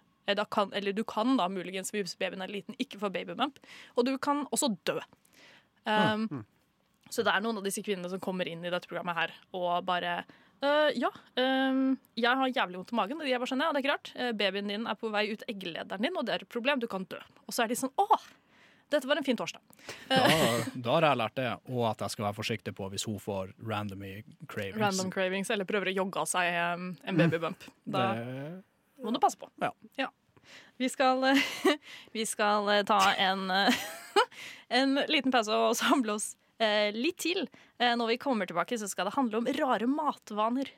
kan, Eller du kan da muligens hvis babyen er liten, ikke få babybump. Og du kan også dø. Um, Mm. Så det er noen av disse kvinnene som kommer inn i dette programmet her og bare uh, ja, um, jeg har jævlig vondt i magen. Og de er bare sånn, ja, det er ikke rart. Eh, Babyen din er på vei ut egglederen din, og det er et problem. Du kan dø. Og så er de sånn Å, dette var en fin torsdag. Da, da har jeg lært det, og at jeg skal være forsiktig på hvis hun får randomy cravings. Random cravings, eller prøver å jogge av seg en babybump. Da Det, må du passe på. Ja. Vi skal, vi skal eh, ta en, eh, en liten pause og samle oss eh, litt til. Når vi kommer tilbake, så skal det handle om rare matvaner.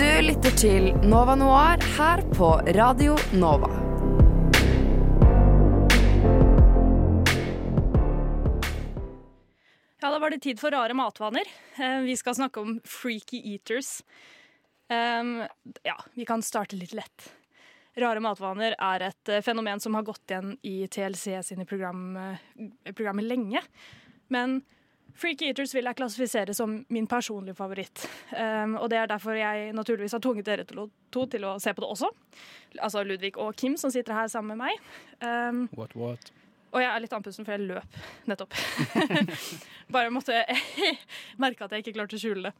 Du lytter til Nova Noir her på Radio Nova. Var det tid for rare matvaner. Eh, Vi skal snakke om freaky eaters. Um, ja, vi kan starte litt lett. Rare matvaner er et eh, fenomen som har gått igjen i TLC sine program, eh, programmer lenge. Men freaky eaters vil jeg klassifisere som min personlige favoritt. Um, og det er derfor jeg naturligvis har tvunget dere til to til å se på det også. Altså Ludvig og Kim som sitter her sammen med meg. Um, what, what? Og jeg er litt andpusten, for jeg løp nettopp. Bare måtte merke at jeg ikke klarte å skjule det.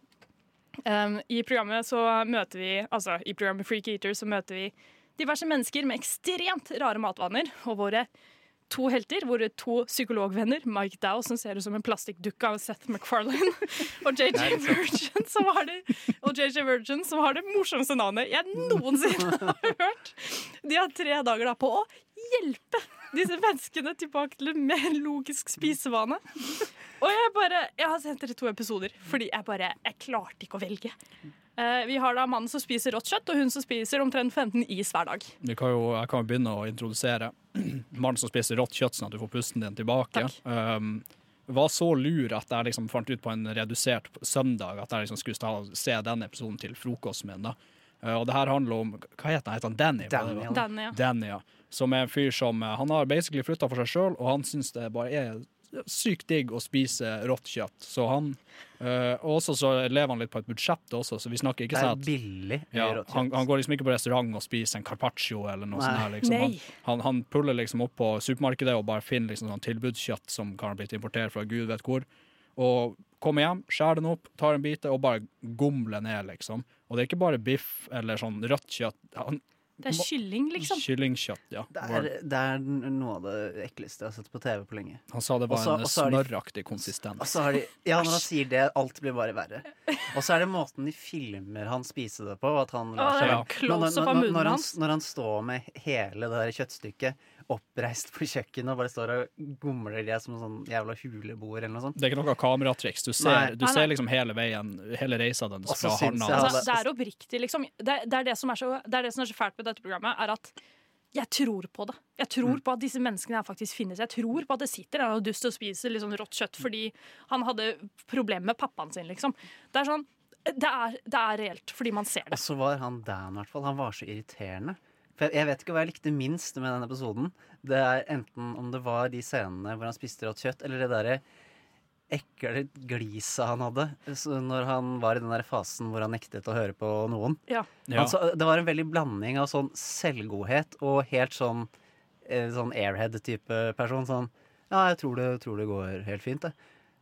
Um, I programmet så møter vi Altså, i programmet Freak Eater så møter vi diverse mennesker med ekstremt rare matvaner. Og våre to helter, hvor to psykologvenner, Mike Dow, som ser ut som en plastikkdukke av Seth MacFarlane, og JJ Virgin, som har det, og JJ Virgin, som har det morsomste navnet jeg noensinne har hørt. De har tre dager da på å hjelpe disse menneskene tilbake til en mer logisk spisevane. Og jeg bare, jeg har sendt dere to episoder, fordi jeg bare, jeg klarte ikke å velge. Eh, vi har da mannen som spiser rått kjøtt, og hun som spiser omtrent 15 is hver dag. Vi kan jo, jeg kan jo begynne å introdusere mannen som spiser rått kjøtt, sånn at du får pusten din tilbake. Um, var så lur at jeg liksom fant ut på en redusert søndag at jeg liksom skulle ta, se den episoden til frokosten min. da. Uh, og det her handler om Hva heter han? Heter han Danny? ja. Danny, ja. Danny, ja. Som er en fyr som uh, Han har basically flytta for seg sjøl, og han syns det bare er sykt digg å spise rått kjøtt. Så han uh, Og også så lever han litt på et budsjett også, så vi snakker ikke sånn Det er at billig ja, rått kjøtt. han, han går liksom ikke på restaurant og spiser en carpaccio eller noe sånt. her liksom. Han, han, han puller liksom opp på supermarkedet og bare finner liksom sånn tilbudskjøtt som kan ha blitt importert fra gud vet hvor. Og kommer hjem, skjærer den opp, tar en bit og bare gomler ned, liksom. Og det er ikke bare biff eller sånn rødt kjøtt. Han, Det er kylling, liksom. Kyllingkjøtt, ja. Det er, det er noe av det ekleste jeg har sett på TV på lenge. Han sa det var Også- en også snørraktig de- konsistens. Og så har de, ja, når han sier det, alt blir bare verre. Og så er det måten de filmer han spise det på. At han lar seg ja. når, når, når, når, han, når han står med hele det der kjøttstykket oppreist på kjøkkenet og bare står og gomler det som en sånn jævla huleboer eller noe sånt. Det er ikke noe kameratriks. Du ser, du ser liksom hele veien, hele reisa dens fra handa Hanna. Altså, det er oppriktig, liksom. Det, det, er det, som er så, det er det som er så fælt med dette programmet, er at jeg tror på det. Jeg tror Mm. på at disse menneskene her faktisk finnes. Jeg tror på at det sitter en dust og spiser liksom rått kjøtt fordi han hadde problemer med pappaen sin, liksom. Det er sånn det er, det er reelt, fordi man ser det. Og så var han Dan, i hvert fall. Han var så irriterende. For jeg, vet ikke hva jeg likte minst med den episoden. Det er enten om det var de scenene hvor han spiste rått kjøtt, eller det derre ekle gliset han hadde så når han var i den der fasen hvor han nektet å høre på noen. Ja. Ja. Altså, det var en veldig blanding av sånn selvgodhet og helt sånn, eh, sånn airhead-type person. Sånn Ja, jeg tror det, tror det går helt fint, det.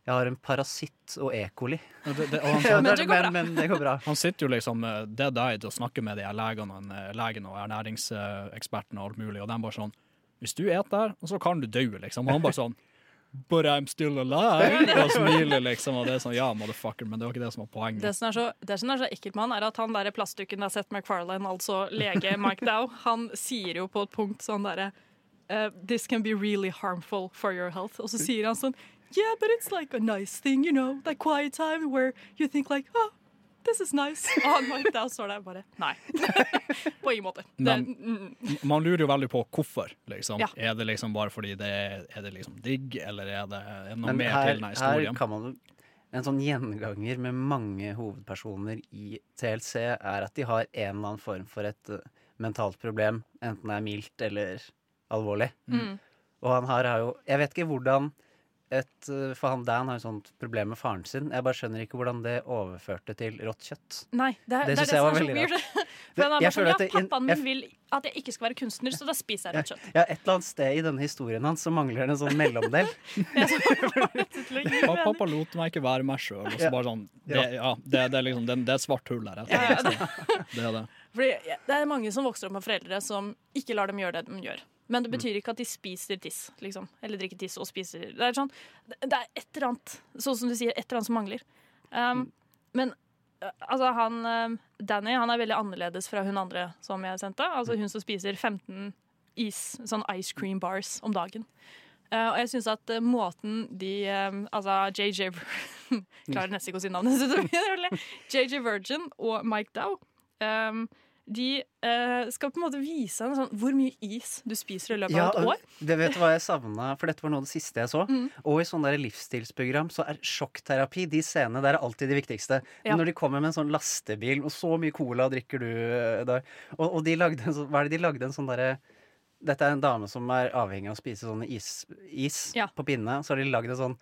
Jeg har en parasitt og E. coli. Det, det, og han, Men det går bra. men, men det går bra. han sitter jo liksom uh, dead-eyed og snakker med de her legene, og eh, legen og ernæringseksperten og alt mulig, og de bare sånn Hvis du et der, så kan du dø, liksom. Og han bare sånn But I'm still alive! Og smiler, liksom. Og det er sånn, ja, motherfucker, men det var ikke det som var poenget. Det som er så, det som er så ekkelt med han, er at han der plastdukken der Seth MacFarlane, altså lege Mike Dow, han sier jo på et punkt sånn derre Uh, This can be really harmful for your health. Og så sier han sånn Yeah, but it's like a nice thing, you know. That quiet time where you think like Oh, this is nice. Og han Mike Dow står der bare Nei. på ingen måte. Det, Men- mm, Man lurer jo veldig på hvorfor, liksom. Ja. Er det liksom bare fordi det er, det liksom digg, eller er det, noe Men mer her, til denne historien? her kan man En sånn gjenganger med mange hovedpersoner i TLC er at de har en eller annen form for et eh, mentalt problem, enten det er mildt eller alvorlig. mm. Og han her har jo Jeg vet ikke hvordan et, eh, For han Dan har jo sånt problem med faren sin. Jeg bare skjønner ikke hvordan det overførte til rått kjøtt. Nei, det, er- Det det, syns jeg var veldig rart. For han er sånn, føler ja, at det- pappaen jeg- min vil at jeg ikke skal være kunstner, så da spiser jeg rødt kjøtt. Ja, et eller annet sted i denne historien hans så mangler det en sånn mellomdel. Pa- Pappa lot meg ikke være meg sjøl. Ja. Sånn, det, ja, det, det, er liksom, det, det er et svart hull der. Ja, ja, Det, det er det. Fordi det er mange som vokser opp med foreldre som ikke lar dem gjøre det de gjør. Men Mm. det betyr ikke at de spiser tiss, liksom. Eller drikker tiss og spiser Det er sånn Det er et eller annet, sånn som du sier, et eller annet som mangler. Um, Mm. men uh, altså, han um, Danny han er veldig annerledes fra hun andre som jeg sendte. Altså hun som spiser 15 is, sånn ice cream bars om dagen. Uh, og jeg syns at uh, måten de um, Altså JJ Klarer nesten ikke å si navnet. JJ Virgin og Mike Dow. Um, de eh, skal på en måte vise en sånn, hvor mye is du spiser i løpet Ja, av et år. det vet du hva jeg savna, for dette var noe av det siste jeg så. Mm. Og i sånne der livsstilsprogram så er sjokkterapi de scenene der er alltid de viktigste. Ja. Når de kommer med en sånn lastebil, og så mye cola drikker du eh, der. Og, og de lagde en sånn Hva er det de lagde? En sånn derre Dette er en dame som er avhengig av å spise sånn is, is Ja. på pinne. Så har de lagd en sånn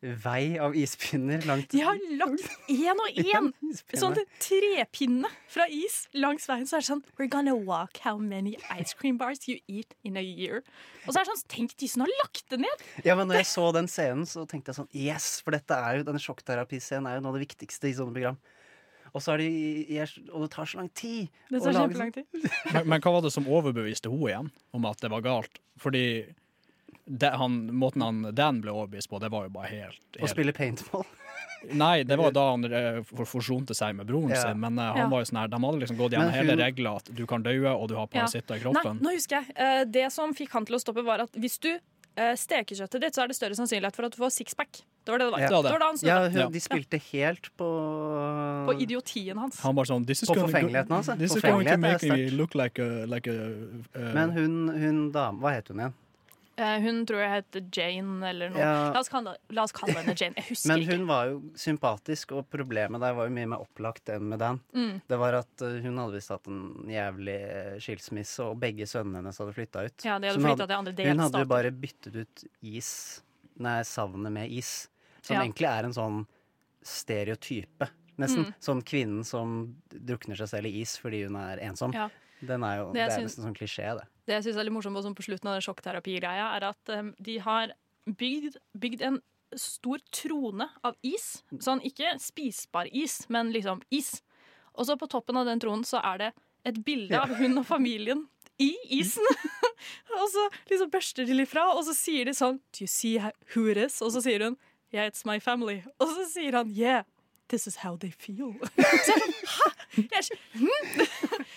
vei av ispinner langt De har lagt én og én sånn trepinne fra is langs veien. Så er det sånn We're gonna walk how many ice cream bars you eat in a year. Og så er det sånn Tenk de som har lagt det ned! Ja, men når jeg så den scenen, så tenkte jeg sånn Yes! For dette er jo, denne sjokkterapiscenen er jo noe av det viktigste i sånne program. Og, så er de, jeg, og det tar så lang tid. Det tar kjempelang tid. Men, men hva var det som overbeviste henne igjen om at det var galt? Fordi det, han, måten han, Dan ble overbevist på, det var jo bare helt, Å spille paintball. Nei, det var da han eh, for- forsonte seg med broren Ja. sin, men uh, han Ja. var jo sånn her, de hadde liksom gått gjennom hele regla at du kan daue og du har Ja. i i Nei, nå husker jeg. Uh, det som fikk han til å stoppe, var at hvis du uh, steker kjøttet ditt, så er det større sannsynlighet for at du får sixpack. Det var det det var. Ja. Det var det. Det var da. Ja, hun, de spilte helt på På idiotien hans. Han bare sånn På forfengeligheten hans, ja. This is going to Forfengelighet er sterkt. like a, like a Men hun, hun dame Hva het hun igjen? Eh, hun tror jeg heter Jane eller noe. Ja. La, oss kalle, la oss kalle henne Jane. Jeg husker Men ikke. hun var jo sympatisk, og problemet der var jo mye mer opplagt enn med Dan. Mm. Det var at uh, hun hadde visst hatt en jævlig uh, skilsmisse, og begge sønnene hennes hadde flytta ut. Ja, de hadde hun hadde, til andre Hun hadde jo bare byttet ut is Nei, savnet med is. Som Ja. egentlig er en sånn stereotype, nesten. Mm. Sånn kvinnen som drukner seg selv i is fordi hun er ensom. Ja. Den er jo, Det det, er nesten sånn klisjé, det. Det jeg synes er litt morsomt på, på slutten av den sjokkterapigreia, er at um, de har bygd, bygd en stor trone av is. Sånn ikke spisbar is, men liksom is. Og så på toppen av den tronen så er det et bilde Ja. av hun og familien i isen. og så liksom børster de litt fra, og så sier de sånn Do you see who it is? Og så sier hun Yeah, it's my family. Og så sier han Yeah, this is how they feel. så jeg sånn, hæ? Jeg hm?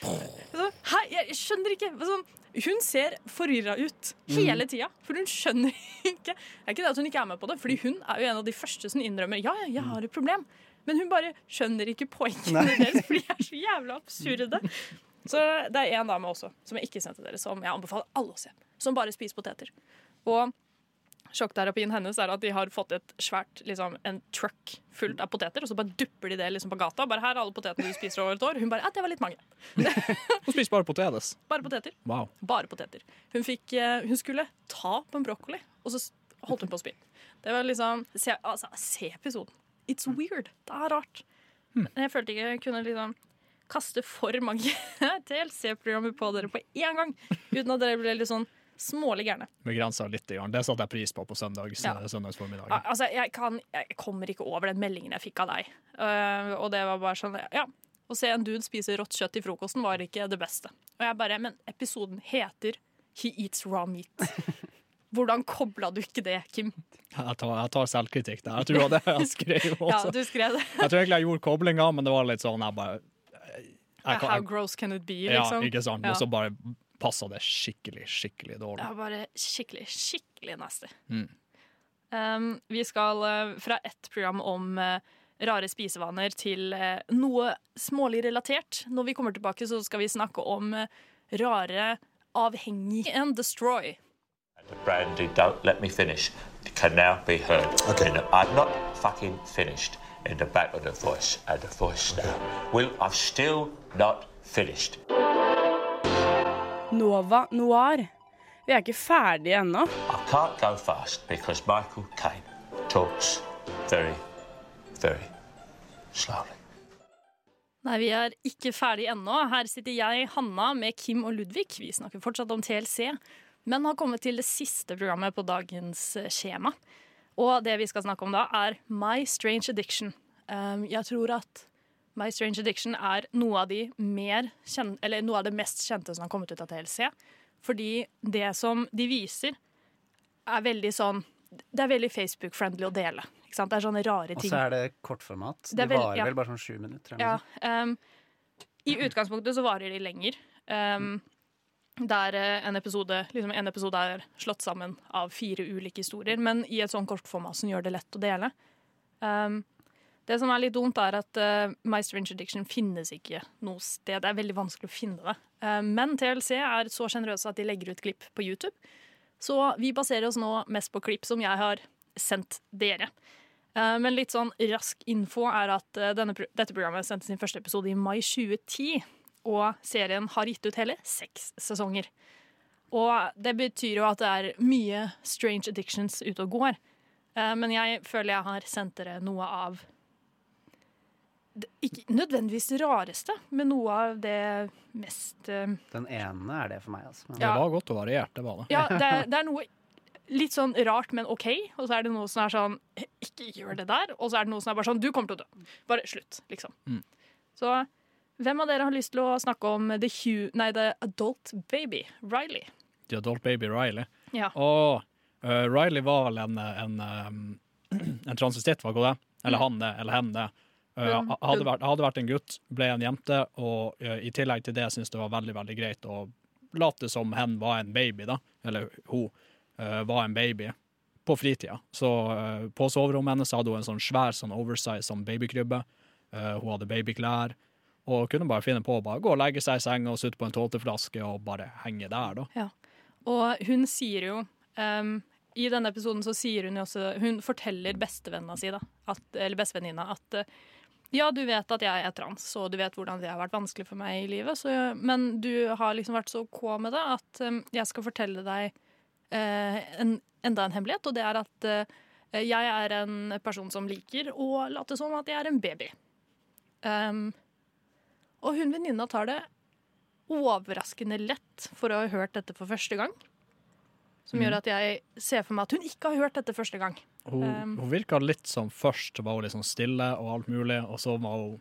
Så, Hæ, jeg skjønner ikke. Sånn, hun ser forvirra ut hele tida, for hun skjønner ikke Det er ikke det at hun ikke er med på det, Fordi hun er jo en av de første som innrømmer ja, ja, jeg har et problem. Men hun bare skjønner ikke poengene Nei. deres, for de er så jævla absurde. Så det er en dame også, som jeg ikke sendte dere, som jeg anbefaler alle å se. Som bare spiser poteter. Og sjokkterapien hennes er at de har fått et svært liksom, en truck fullt av poteter, og så bare dupper de det liksom på gata. Bare her er alle potetene du spiser over et år. Hun bare ja, det var litt mange. Hun spiser bare potetes. Bare poteter. Wow. Bare poteter. Hun, fikk, eh, hun skulle ta på en brokkoli, og så holdt hun på å spy. Det var liksom Se, altså, se episoden. It's weird. Det er rart. Men jeg følte ikke jeg kunne liksom kaste for mange TLC-programmer på dere på én gang, uten at dere ble litt sånn smålig gærne. Begrensa litt. Grann. Det satte jeg pris på på søndag, Ja. Altså, jeg, kan, jeg kommer ikke over den meldingen jeg fikk av deg. Uh, og det var bare sånn Ja. Å se en dude spise rått kjøtt i frokosten var ikke det beste. Og jeg bare Men episoden heter He Eats Raw Meat. Hvordan kobla du ikke det, Kim? Jeg tar, jeg tar selvkritikk der. Jeg tror det jeg skrev Ja, også. du skrev det. Jeg tror egentlig jeg gjorde koblinga, men det var litt sånn jeg bare jeg, How gross can it be, liksom? Ja, ikke sant. Ja. Og så bare passa det skikkelig, skikkelig dårlig. Ja, bare skikkelig, skikkelig nasty. Mm. Um, vi skal uh, fra ett program om uh, rare spisevaner til uh, noe smålig relatert. Når vi kommer tilbake, så skal vi snakke om rare avhengig and destroy. Brandy, don't let me finish. It can now be heard. Okay. I'm not fucking finished in the back of the voice and the voice now. Will, I've still not finished. Nova Noir. Vi er ikke ferdige ennå. Very, very slowly. Nei, vi er ikke ferdig ennå. Her sitter jeg, Hanna, med Kim og Ludvig. Vi snakker fortsatt om TLC, men har kommet til det siste programmet på dagens eh, skjema. Og det vi skal snakke om da, er My Strange Addiction. Um, jeg tror at My Strange Addiction er noe av, de mer kjen eller noe av det mest kjente som har kommet ut av TLC. Fordi det som de viser, er veldig sånn Det er veldig Facebook-friendly å dele. Det er sånne rare ting. Og så er det kortformat. Det De er varer ja. vel bare sånn sju minutter. Ja, um, I utgangspunktet så varer de lenger. Um, der eh, en episode, liksom en episode er slått sammen av fire ulike historier, men i et sånn kortformat som gjør det lett å dele. Um, det som er litt dumt, er at uh, My Strange Addiction finnes ikke noe sted. Det er veldig vanskelig å finne det. Uh, men TLC er så sjenerøse at de legger ut klipp på YouTube. Så vi baserer oss nå mest på klipp som jeg har sendt dere. Uh, Men litt sånn rask info er at eh, denne, dette programmet sendte sin første episode i mai 2010. Og serien har gitt ut hele seks sesonger. Og det betyr jo at det er mye strange addictions ute og går. Eh, Men jeg føler jeg har sendt dere noe av Ikke nødvendigvis rareste, men noe av det mest uh... Den ene er det for meg, altså. Men- Det var godt å det var det. Ja, det er, det er noe litt sånn rart, men OK. Og så er det noe som er sånn Ikke gjør det der. Og så er det noe som er bare sånn Du kommer til å dø. Bare slutt, liksom. Mm. Så hvem av dere har lyst til å snakke om The, Hu nei, the Adult Baby? Riley. The Adult Baby Riley. Ja. Og uh, Riley var vel en, en, um, en transvestitt, var ikke det? Eller Mm. han det, eller hen det. Hun- hadde, vært, hadde vært en gutt, ble en jente, og uh, i tillegg til det syntes det var veldig veldig greit å late som hen var en baby, da. Eller hun uh, var en baby. På fritida. Så på soverommet hennes hadde hun en sånn svær sånn oversize sånn babykrybbe. Hun hadde babyklær. Og kunne bare finne på å bare gå og legge seg i senga og sutte på en tolvteflaske og bare henge der, da. Ja. Og hun sier jo um, I denne episoden så sier hun jo også Hun forteller bestevenninna si, da, at, eller bestevenninna, at ja, du vet at jeg er trans, og du vet hvordan det har vært vanskelig for meg i livet, så, men du har liksom vært så OK med det at um, jeg skal fortelle deg uh, en, enda en hemmelighet, og det er at uh, jeg er en person som liker å late som at jeg er en baby. Um, og hun venninna tar det overraskende lett for å ha hørt dette for første gang. Som mm. gjør at jeg ser for meg at hun ikke har hørt dette første gang. Hun, Um, hun virka litt som først var hun sånn stille og alt mulig, og så var hun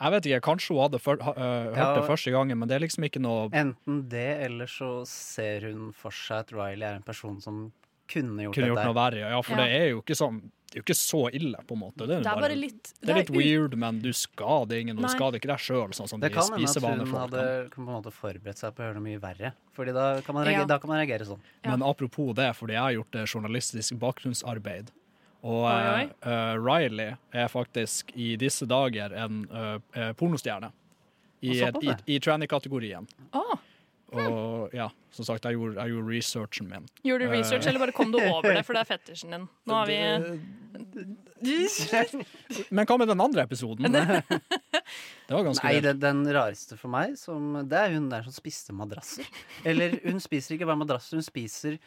Jeg vet ikke, kanskje hun hadde før, ha, øh, hørt Ja. det første gangen, men det er liksom ikke noe Enten det, eller så ser hun for seg at Riley er en person som kunne gjort Kunne gjort dette. noe verre. Ja, for Ja. det er jo ikke sånn det er jo ikke så ille, på en måte. Det er, Det er bare, bare litt det er litt weird, men du skader ingen, og du Nei. skader ikke deg sjøl, sånn som Det de kan hende at hun hadde på en måte forberedt seg på å gjøre noe mye verre. Fordi da kan man reagere, Ja. da kan man reagere sånn. Men apropos det, fordi jeg har gjort eh, journalistisk bakgrunnsarbeid. Og Oi, oi. eh, eh, Riley er faktisk i disse dager en eh, eh, pornostjerne. I, i, i tranny-kategorien. Å, Og ja, som sagt, jeg gjorde, jeg gjorde researchen min. gjorde du Eh, research, eller bare kom du over det, for det er fetisjen din? Nå har vi Men hva med den andre episoden? det var ganske Nei, det, den rareste for meg, som, det er hun der som spiste madrasser. Eller hun spiser ikke bare madrasser, hun spiser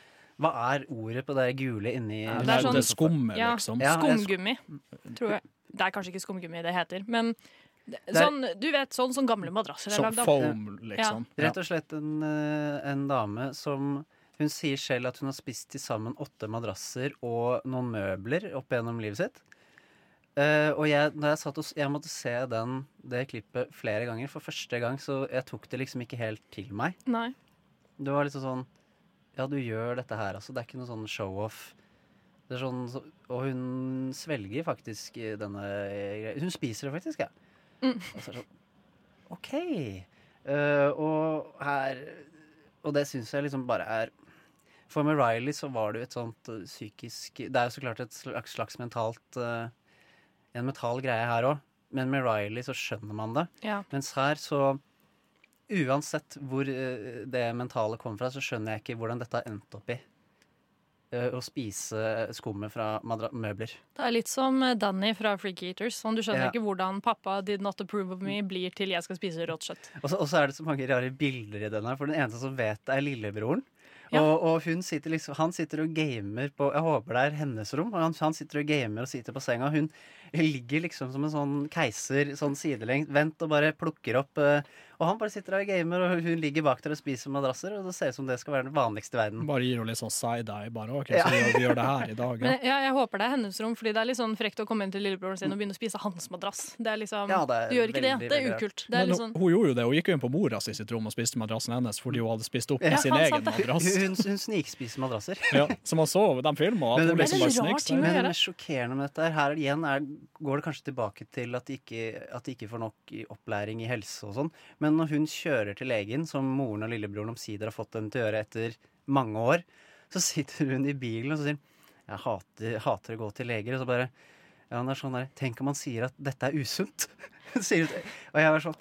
Hva er ordet på det gule inni Ja, det er sånn- det skummet, liksom. Ja, skumgummi, tror jeg. Det er kanskje ikke skumgummi det heter, men sånn, du vet, sånn som gamle madrasser er lagd av. foam, liksom. Rett og slett en, eh, en dame som Hun sier selv at hun har spist til sammen åtte madrasser og noen møbler opp gjennom livet sitt. Uh, og jeg, jeg, satt og, jeg måtte se den, det klippet flere ganger. For første gang så jeg tok det liksom ikke helt til meg. Nei. Det var liksom sånn Ja, du gjør dette her, altså. Det er ikke noe sånn show-off. Det er sånn, og hun svelger faktisk denne greia. Hun spiser det faktisk, ja. Mm. Og så er det sånn OK. Uh, og her Og det syns jeg liksom bare er For med Riley så var det jo et sånt eh, psykisk Det er jo så klart et slags, slags mentalt uh, En mental greie her òg, men med Riley så skjønner man det. Ja. Mens her så Uansett hvor uh, det mentale kommer fra, så skjønner jeg ikke hvordan dette har endt opp i. eh, Å spise skummet fra møbler. Det er litt som eh, Danny fra Freaky Eaters. Sånn, du skjønner Ja. ikke hvordan pappa did not approve of me blir til jeg skal spise rått kjøtt. Og så, er det så mange rare bilder i den her, for den eneste som vet det, er lillebroren. Ja. Og, og hun sitter liksom, han sitter og gamer på Jeg håper det er hennes rom. Og han, han sitter og gamer og sitter på senga. Hun ligger liksom som en sånn keiser sånn sidelengs, vent og bare plukker opp eh, Og han bare sitter der og gamer, og hun ligger bak der og spiser madrasser. Og det ser ut som det skal være den vanligste i verden. Bare gir hun litt sånn side-eye. Bare OK, så ja. vi gjør det her i dag. Ja. Men ja, jeg håper det er hennes rom, fordi det er litt sånn frekt å komme inn til lillebroren sin og begynne å spise hans madrass. Det er liksom, Ja, det er du gjør ikke det. veldig, Det er ukult. Det er Men sånn, hun gjorde jo det. Hun gikk jo inn på mora si sitt rom og spiste madrassen hennes fordi hun hadde spist opp Ja, sin egen madrass. Hun, hun snikspiser madrasser. Ja, så man så de filmene, Men det liksom er bare en rar ting å Men det gjøre. sjokkerende med dette her, her igjen er, går det kanskje tilbake til at de, ikke, at de ikke får nok opplæring i helse og sånn. Men når hun kjører til legen, som moren og lillebroren omsider har fått dem til å gjøre etter mange år, så sitter hun i bilen og så sier jeg hater, hater å gå til leger. Og så bare ja, det er sånn der, Tenk om han sier at dette er usunt. og jeg var sånn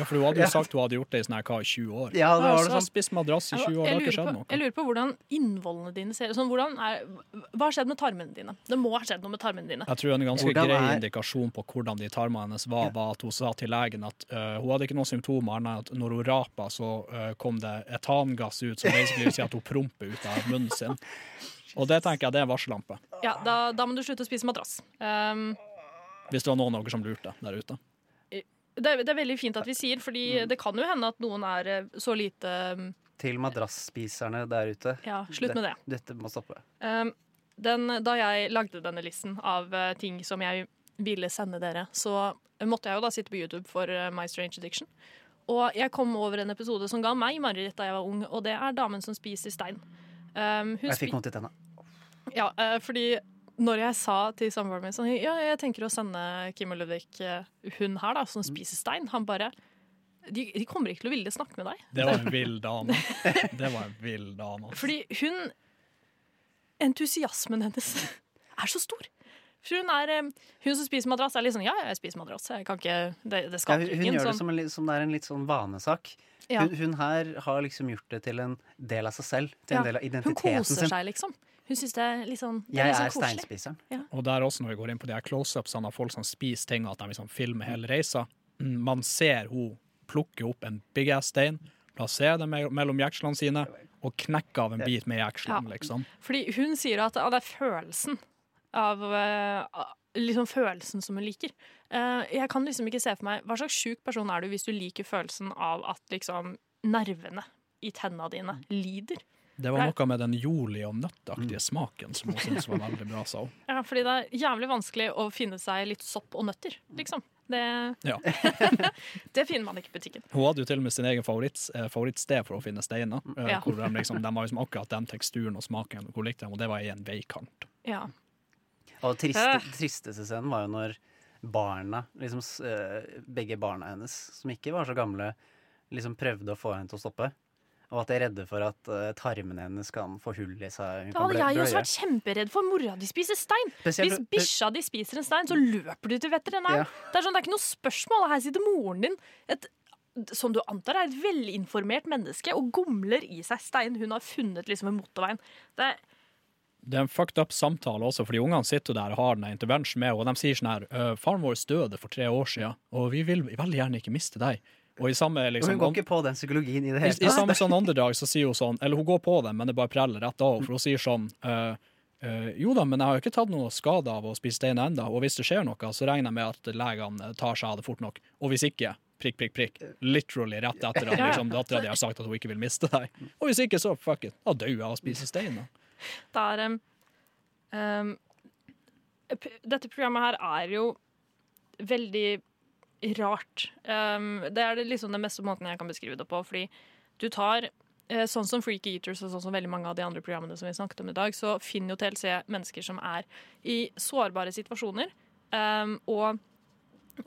Ja, for hun hadde jo Ja. sagt hun hadde gjort det i sånn her, hva, 20 år. Ja, det var det sånn. spist madrass i 20 år, det har ikke skjedd noe. jeg lurer på hvordan innvollene dine ser ut. Sånn, hva har skjedd med tarmene dine? Det må ha skjedd noe med tarmene dine. Jeg tror en ganske Hvordan grei er- indikasjon på hvordan de tarmene hennes var, var at hun sa til legen at uh, hun hadde ikke noen symptomer annet enn at når hun rapa, så uh, kom det etangass ut, som basically vil si at hun promper ut av munnen sin. Og det tenker jeg det er varsellampe. Ja, da, da må du slutte å spise madrass. Um, Hvis det var noen av dere som lurte der ute. Det, er, det er veldig fint at vi sier, fordi det kan jo hende at noen er eh, så lite um, Til madrassspiserne der ute. Ja, slutt med det. Dette må stoppe. Um, den, da jeg lagde denne listen av eh, ting som jeg ville sende dere, så måtte jeg jo da sitte på YouTube for eh, My Strange Addiction. Og jeg kom over en episode som ga meg mareritt da jeg var ung, og det er damen som spiser stein. Um, Jeg fikk vondt i tenna. Ja, uh, fordi når jeg sa til samboeren min sånn, ja, jeg tenker å sende Kim og Ludvig eh, hun her da, som spiser stein, han bare de, de kommer ikke til å ville snakke med deg. Det var en vill dame. Det var en vill dame. Fordi hun Entusiasmen hennes er så stor. For hun, er, eh, hun som spiser madrass, er litt sånn Ja, jeg spiser madrass. Jeg kan ikke, det, det Ja, skal hun, hun ingen, gjør det Sånn. som, en, som det er en litt sånn vanesak. Ja. Hun, hun her har liksom gjort det til en del av seg selv. Til Ja. en del av Hun koser sin. seg, liksom. Hun syns det er litt sånn det Jeg er, sånn er steinspiseren. Ja. Og der også, når vi går inn på de her close-upsene av folk som spiser ting, at de liksom filmer hele reisa. Mm, Man ser hun plukke opp en big ass stein, plassere den mellom jekslene sine, og knekke av en bit med jekslene, Ja. liksom. Fordi hun sier at det er følelsen av eh, Liksom følelsen som hun liker. Eh, jeg kan liksom ikke se for meg Hva slags sjuk person er du hvis du liker følelsen av at liksom nervene i tenna dine lider? Det var noe med den jordlige og nøttaktige Mm. smaken som hun syntes var veldig bra, sa hun. Ja, fordi det er jævlig vanskelig å finne seg litt sopp og nøtter, liksom. Det, Ja. det finner man ikke i butikken. Hun hadde jo til og med sin egen favoritt, eh, favorittsted for å finne steiner. eh, Ja. Hvor de, liksom, de var liksom akkurat den teksturen og smaken hun likte, dem, og det var i en veikant. Ja. Og triste, tristeste scenen var jo når barna, liksom eh, begge barna hennes, som ikke var så gamle, liksom prøvde å få henne til å stoppe. Og at de er redde for at uh, tarmene hennes kan få hull i seg. Hun Da hadde blø- jeg også vært kjemperedd for mora di spiser stein. Spesielt- Hvis bikkja di spiser en stein, så løper du til veterinær. Ja. Det, er sånn, det er ikke noe spørsmål. Her sitter moren din, et, som du antar er et velinformert menneske, og gomler i seg stein hun har funnet liksom ved motorveien. Det er Det er en fucked up samtale også, fordi ungene sitter der og har den intervention med, og de sier sånn her «Øh, Faren vår døde for tre år siden, og vi vil veldig gjerne ikke miste deg. Og i samme liksom, hun går ikke på den psykologien i det hele hele I i samme sånn åndedrag så sier hun sånn Eller hun går på den, men det bare preller rett av. For hun sier sånn uh, uh, Jo da, men jeg har jo ikke tatt noe skade av å spise stein ennå. Og hvis det skjer noe, så regner jeg med at legene tar seg av det fort nok. Og hvis ikke, prikk, prikk, prikk. Literally rett etter at liksom, dattera di har sagt at hun ikke vil miste deg. Og hvis ikke, så fuck it. Da dør jeg av å spise stein. da. Det er um, um, Dette programmet her er jo veldig rart. Um, det er liksom den beste måten jeg kan beskrive det på. Fordi du tar eh, sånn som Freaky Eaters og sånn som veldig mange av de andre programmene som vi snakket om i dag, så finner jo TLC mennesker som er i sårbare situasjoner, um, og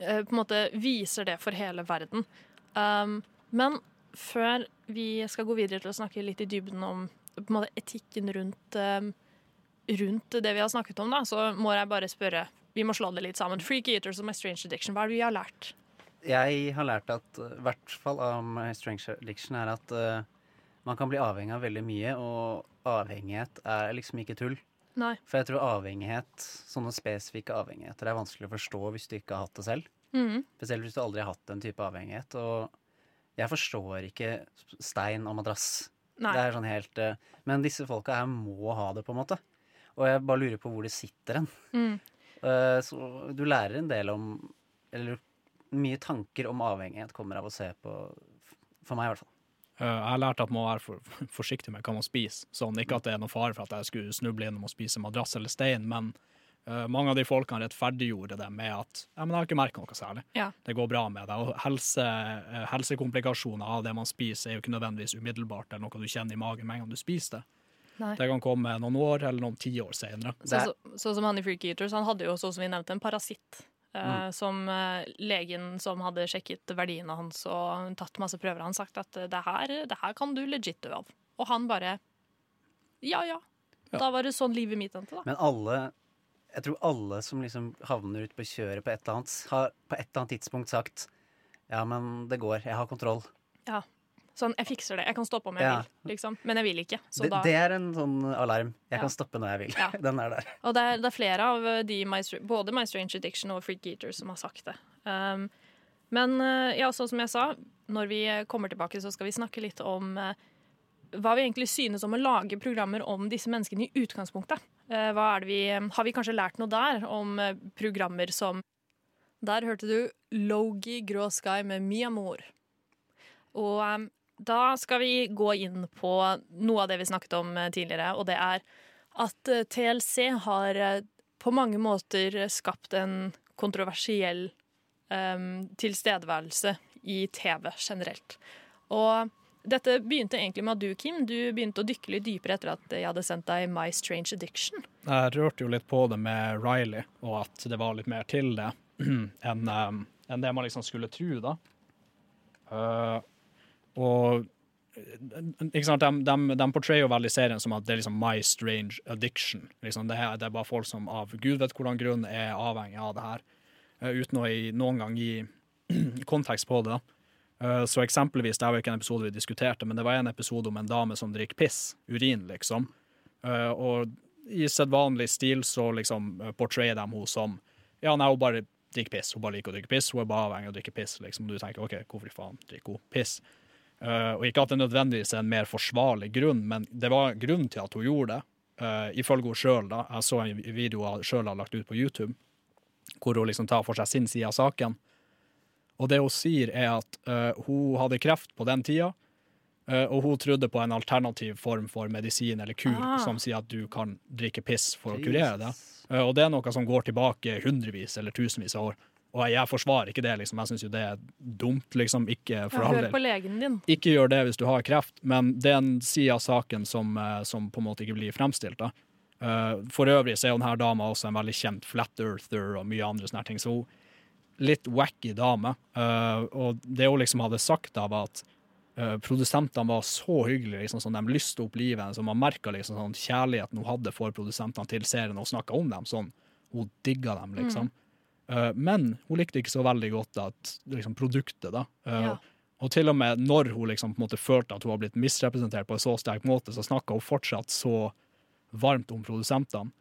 uh, på en måte viser det for hele verden. Um, men før vi skal gå videre til å snakke litt i dybden om måte, etikken rundt, um, rundt det vi har snakket om, da, så må jeg bare spørre Vi må slå det litt sammen. Freaky Eaters og My Strange Addiction, hva er det vi har lært? Jeg har lært at, i hvert fall av My Strange Addiction, er at uh, man kan bli avhengig av veldig mye, og avhengighet er liksom ikke tull. Nei. For jeg tror avhengighet, sånne spesifikke avhengigheter, er vanskelig å forstå hvis du ikke har hatt det selv. Mhm. Spesielt hvis du aldri har hatt den type avhengighet. Og jeg forstår ikke stein og madrass. Nei. Det er sånn helt eh, Men disse folka her må ha det, på en måte. Og jeg bare lurer på hvor det sitter en. Mm. Eh, så du lærer en del om Eller mye tanker om avhengighet kommer av å se på For meg, i hvert fall. Eh, jeg har lært at man må være for, forsiktig med hva man spiser. Sånn, ikke at det er noen fare for at jeg skulle snuble innom å spise madrass eller stein, men uh, mange av de folkene rettferdiggjorde det med at ja, men jeg har ikke merka noe særlig. Ja. Det går bra med deg. Og helse, helsekomplikasjoner av det man spiser, er jo ikke nødvendigvis umiddelbart eller noe du kjenner i magen med en gang du spiser det. Nei. Det kan komme noen år eller noen tiår senere. Sånn så, så som han i Freak Eaters, han hadde jo også, som vi nevnte, en parasitt. eh, Mm. Som eh, legen som hadde sjekket verdiene hans og tatt masse prøver, han sagt at det her, det her kan du legit dø av. Og han bare ja, ja. Da var det sånn livet mitt endte, da. Men alle Jeg tror alle som liksom havner ute på kjøret på et eller annet, har på et eller annet tidspunkt sagt Ja, men det går. Jeg har kontroll. Ja. Sånn, jeg fikser det. Jeg kan stoppe om jeg Ja. vil, liksom. Men jeg vil ikke. Så Det, da det er en sånn alarm. Jeg Ja. kan stoppe når jeg vil. Ja. Den er der. Og det er, det er flere av de, My både My Strange Addiction og Freak Eater som har sagt det. Um, men eh, ja, sånn som jeg sa, når vi kommer tilbake, så skal vi snakke litt om uh, hva vi egentlig synes om å lage programmer om disse menneskene i utgangspunktet. Uh, vi, har vi kanskje lært noe der om uh, programmer som Der hørte du Logi Grå Sky med Mia Amor. Og eh, da skal vi gå inn på noe av det vi snakket om eh, tidligere, og det er at eh, TLC har eh, på mange måter skapt en kontroversiell um, tilstedeværelse i TV generelt. Og dette begynte egentlig med at du, Kim, du begynte å dykke litt dypere etter at jeg hadde sendt deg My Strange Addiction. Jeg rørte jo litt på det med Riley, og at det var litt mer til det enn um, enn det man liksom skulle tro, da. Eh, og eh, ikke sant, de, de, de portrayer jo veldig serien som at det er liksom my strange addiction. Liksom det, det er bare folk som av gud vet hvordan grunn er avhengig av det her, eh, uten å i, noen gang gi kontekst på det. da. Eh, så eksempelvis, det var ikke en episode vi diskuterte, men det var en episode om en dame som drikker piss, urin, liksom. Og i sedvanlig stil så liksom portrayer de henne som Ja, nei, hun bare drikker piss. Hun bare liker å drikke piss. Hun er bare avhengig av å drikke piss. liksom. Du tenker OK, hvorfor faen drikker hun piss? Eh, og ikke at det nødvendigvis er en mer forsvarlig grunn, men det var grunnen til at hun gjorde det. Uh, ifølge henne sjøl. Jeg så en video hun sjøl har lagt ut på YouTube, hvor hun liksom tar for seg sin side av saken. Og det hun sier, er at uh, hun hadde kreft på den tida, uh, og hun trodde på en alternativ form for medisin eller kur Ah. som sier at du kan drikke piss for å kurere det. Og det er noe som går tilbake hundrevis eller tusenvis av år. Og jeg forsvarer ikke det, liksom. Jeg syns jo det er dumt, liksom. Ikke for all del. hør på legen din. Ikke gjør det hvis du har kreft, men det er en side av saken som, eh, som på en måte ikke blir fremstilt. da. Eh, For øvrig så er jo denne dama også en veldig kjent flat earther og mye andre sånne ting, så hun litt wacky dame. Eh, og det hun liksom hadde sagt da, var at produsentene var så hyggelige, liksom, sånn, de lyste opp livet hennes, man merka liksom, sånn, kjærligheten hun hadde for produsentene til serien, og snakka om dem sånn. Hun digga dem, liksom. Eh, men hun likte ikke så veldig godt at liksom, produktet, da. Eh, Ja. Og til og med når hun liksom følte at hun var blitt misrepresentert på en så sterk måte, så snakka hun fortsatt så varmt om produsentene.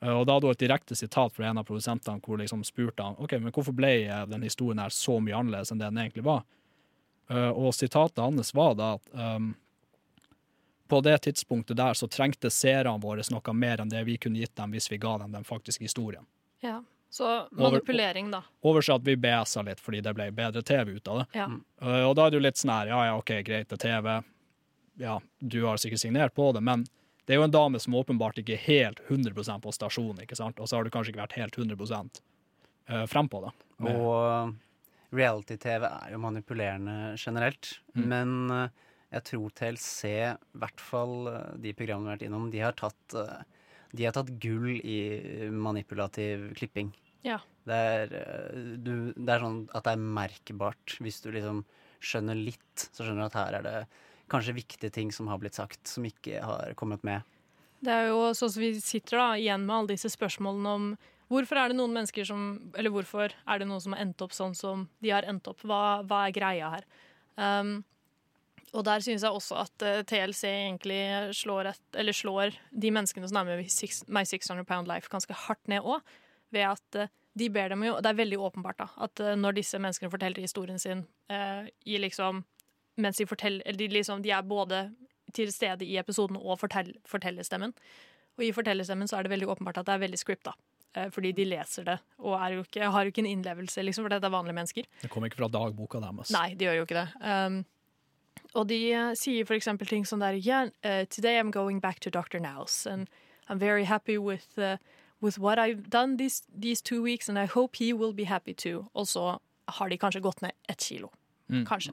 Eh, Og da hadde hun et direkte sitat fra en av produsentene hvor liksom spurte han ok, men hvorfor ble eh, den historien her så mye annerledes enn det den egentlig var. Eh, Og sitatet hans var da at um, på det tidspunktet der så trengte seerne våre noe mer enn det vi kunne gitt dem hvis vi ga dem den faktiske historien. Ja. Så manipulering, da. Oversatt vi BS-a litt fordi det ble bedre TV ut av det. Ja. Uh, Og da er det jo litt sånn her, ja ja, OK, greit, det er TV. Ja, du har sikkert signert på det, men det er jo en dame som åpenbart ikke er helt 100% på stasjonen, ikke sant? Og så har du kanskje ikke vært helt 100 uh, frempå det. Med- Og reality-TV er jo manipulerende generelt. Mm. Men uh, jeg tror TLC, i hvert fall eh, de programmene vi har vært innom, de har tatt, eh, de har tatt gull i manipulativ klipping. Ja. Det er, eh, du, det er sånn at det er merkbart. Hvis du liksom skjønner litt, så skjønner du at her er det kanskje viktige ting som har blitt sagt, som ikke har kommet med. Det er jo sånn som vi sitter da igjen med alle disse spørsmålene om hvorfor er det noen mennesker som Eller hvorfor er det noen som har endt opp sånn som de har endt opp? Hva, hva er greia her? Um, og der synes jeg også at uh, TLC egentlig slår, et, eller slår de menneskene som er med Six- My 600 Pound Life ganske hardt ned òg, ved at uh, de ber dem jo Det er veldig åpenbart da, at uh, når disse menneskene forteller historien sin eh, i liksom Mens de forteller eller de, liksom, de er både til stede i episoden og fortell, fortellerstemmen. Og i fortellerstemmen så er det veldig åpenbart at det er veldig scripta. da, fordi de leser det og er jo ikke, har jo ikke en innlevelse, liksom, for dette er vanlige mennesker. Det kommer ikke fra dagboka deres. Nei, de gjør jo ikke det. Um, og de eh, sier eksempel ting som der yeah, uh, Today I'm going back to Dr. Nouse, and I'm very happy with, uh, with what I've done these, these two weeks, and I hope he will be happy too. Og så har de kanskje gått ned ett kilo. Mm. Kanskje.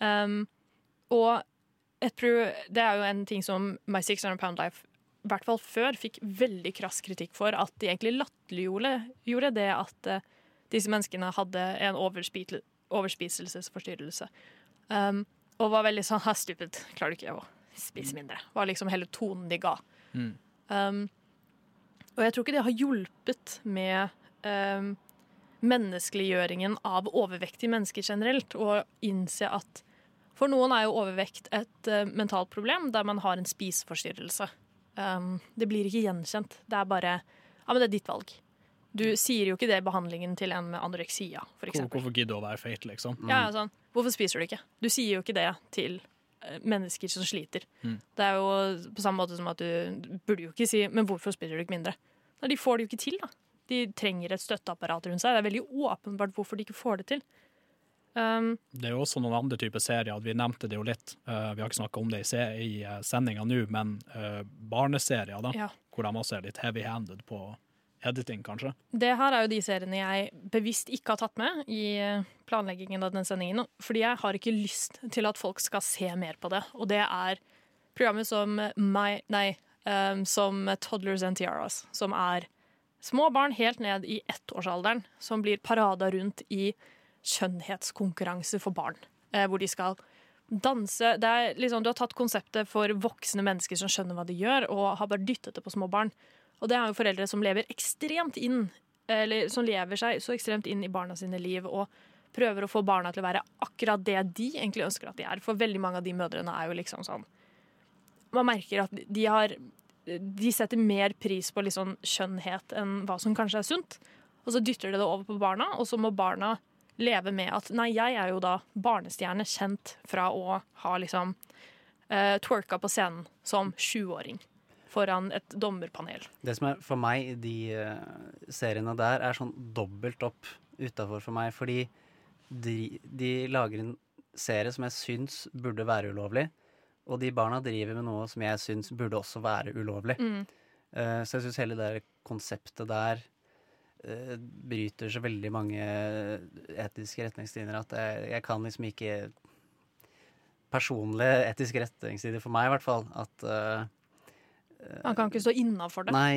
Um, og det er jo en ting som My 600 Pound Life i hvert fall før fikk veldig krass kritikk for, at de egentlig latterliggjorde gjorde det at uh, disse menneskene hadde en overspiselsesforstyrrelse. Um, og var veldig sånn 'ha, stupid, klarer du ikke å spise mindre'? Var liksom hele tonen de ga. Mm. Um, og jeg tror ikke det har hjulpet med um, menneskeliggjøringen av overvektige mennesker generelt, å innse at for noen er jo overvekt et uh, mentalt problem der man har en spiseforstyrrelse. Um, det blir ikke gjenkjent. Det er bare Ja, men det er ditt valg. Du sier jo ikke det i behandlingen til en med anoreksia, eksempel. hvorfor gidde å være feit, liksom? Ja, ja, sånn. Hvorfor spiser du ikke? Du sier jo ikke det til eh, mennesker som sliter. Mm. Det er jo på samme måte som at du, du burde jo ikke si 'men hvorfor spiser du ikke mindre'? Nei, de får det jo ikke til, da. De trenger et støtteapparat rundt seg. Det er veldig åpenbart hvorfor de ikke får det til. Um, Det er jo også noen andre typer serier. Vi nevnte det jo litt. Uh, vi har ikke snakka om det i, se i uh, sendinga nå, men uh, barneserier, da. Ja. Hvor de også er litt heavy-handed på editing, kanskje. Det her er jo de seriene jeg bevisst ikke har tatt med i eh, planleggingen av den sendingen. Fordi jeg har ikke lyst til at folk skal se mer på det. Og det er programmer som My, nei, um, som Toddlers and Tiaras, som er små barn helt ned i ettårsalderen som blir parada rundt i kjønnhetskonkurranse for barn. Eh, hvor de skal danse. Liksom, du har tatt konseptet for voksne mennesker som skjønner hva de gjør, og har bare dyttet det på små barn. Og det er jo foreldre som lever ekstremt inn eller som lever seg så ekstremt inn i barna sine liv og prøver å få barna til å være akkurat det de egentlig ønsker at de er. For veldig mange av de mødrene er jo liksom sånn Man merker at de har De setter mer pris på liksom skjønnhet enn hva som kanskje er sunt. Og så dytter de det over på barna, og så må barna leve med at Nei, jeg er jo da barnestjerne, kjent fra å ha liksom uh, twerka på scenen som sjuåring foran et dommerpanel. Det som er for meg, de eh, seriene der, er sånn dobbelt opp utafor for meg. Fordi de, de lager en serie som jeg syns burde være ulovlig. Og de barna driver med noe som jeg syns burde også være ulovlig. Mm. Eh, så jeg syns hele det konseptet der eh, bryter så veldig mange etiske retningslinjer at jeg, jeg kan liksom ikke Personlige etiske retningslinjer for meg, i hvert fall. At Han kan ikke stå innafor det. Nei,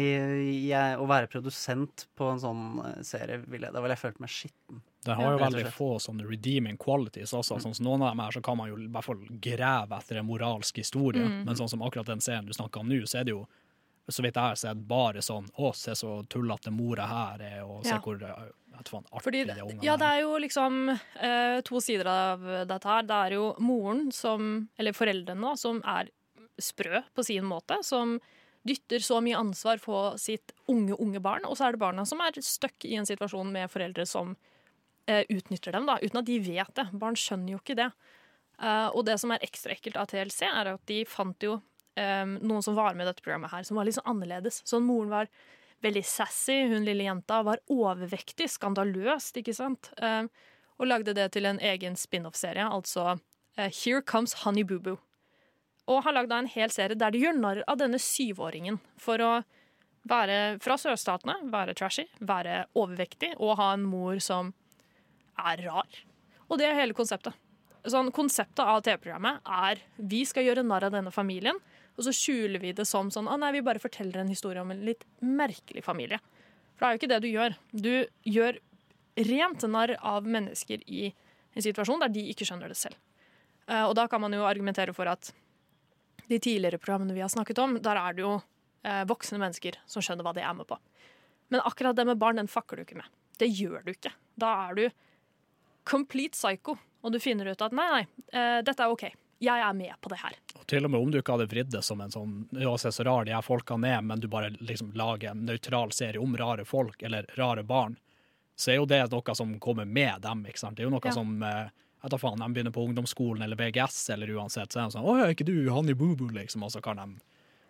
jeg, å være produsent på en sånn eh, serie, ville da ville jeg følt meg skitten. Det har jo veldig få sånne redeeming qualities også. Sånn som noen av dem her, så kan man jo i hvert fall grave etter en moralsk historie. Mm. Men sånn som akkurat den serien du snakker om nå, så er det jo så vidt jeg har sett, bare sånn Å, se så tullete mora her er, og se Ja. hvor eh, vet faen, artig Fordi, de ungene ja, det er jo liksom eh, to sider av dette her. Det er jo moren som, eller foreldrene, da, som er sprø på sin måte. Som dytter så mye ansvar på sitt unge, unge barn. Og så er det barna som er stuck i en situasjon med foreldre som eh, utnytter dem, da, uten at de vet det. Barn skjønner jo ikke det. Eh, og det som er ekstra ekkelt av TLC, er at de fant jo eh, noen som var med i dette programmet her, som var litt sånn annerledes. Sånn moren var veldig sassy, hun lille jenta var overvektig, skandaløst, ikke sant? Eh, og lagde det til en egen spin-off-serie, altså eh, Here Comes Honey Boo Boo. Og har lagd en hel serie der de gjør narr av denne syvåringen for å være fra sørstatene, være trashy, være overvektig og ha en mor som er rar. Og det er hele konseptet. Sånn, konseptet av TV-programmet er vi skal gjøre narr av denne familien, og så skjuler vi det som sånn ah, nei, vi bare forteller en historie om en litt merkelig familie. For det er jo ikke det du gjør. Du gjør rent narr av mennesker i en situasjon der de ikke skjønner det selv. Eh, og da kan man jo argumentere for at de tidligere programmene vi har snakket om, der er det jo eh, voksne mennesker som skjønner hva de er med på. Men akkurat det med barn, den fakker du ikke med. Det gjør du ikke. Da er du complete psycho, og du finner ut at nei, nei, eh, dette er OK. Jeg er med på det her. Og til og med om du ikke hadde vridd det som en sånn Ja, se så rar de her folkene er, men du bare liksom lager en nøytral serie om rare folk, eller rare barn, så er jo det noe som kommer med dem, ikke sant. Det er jo noe Ja. som eh, jeg tar faen, De begynner på ungdomsskolen eller VGS eller uansett, så er de sånn 'Å, er ikke du Hanni Boo-Boo', liksom, og så kan de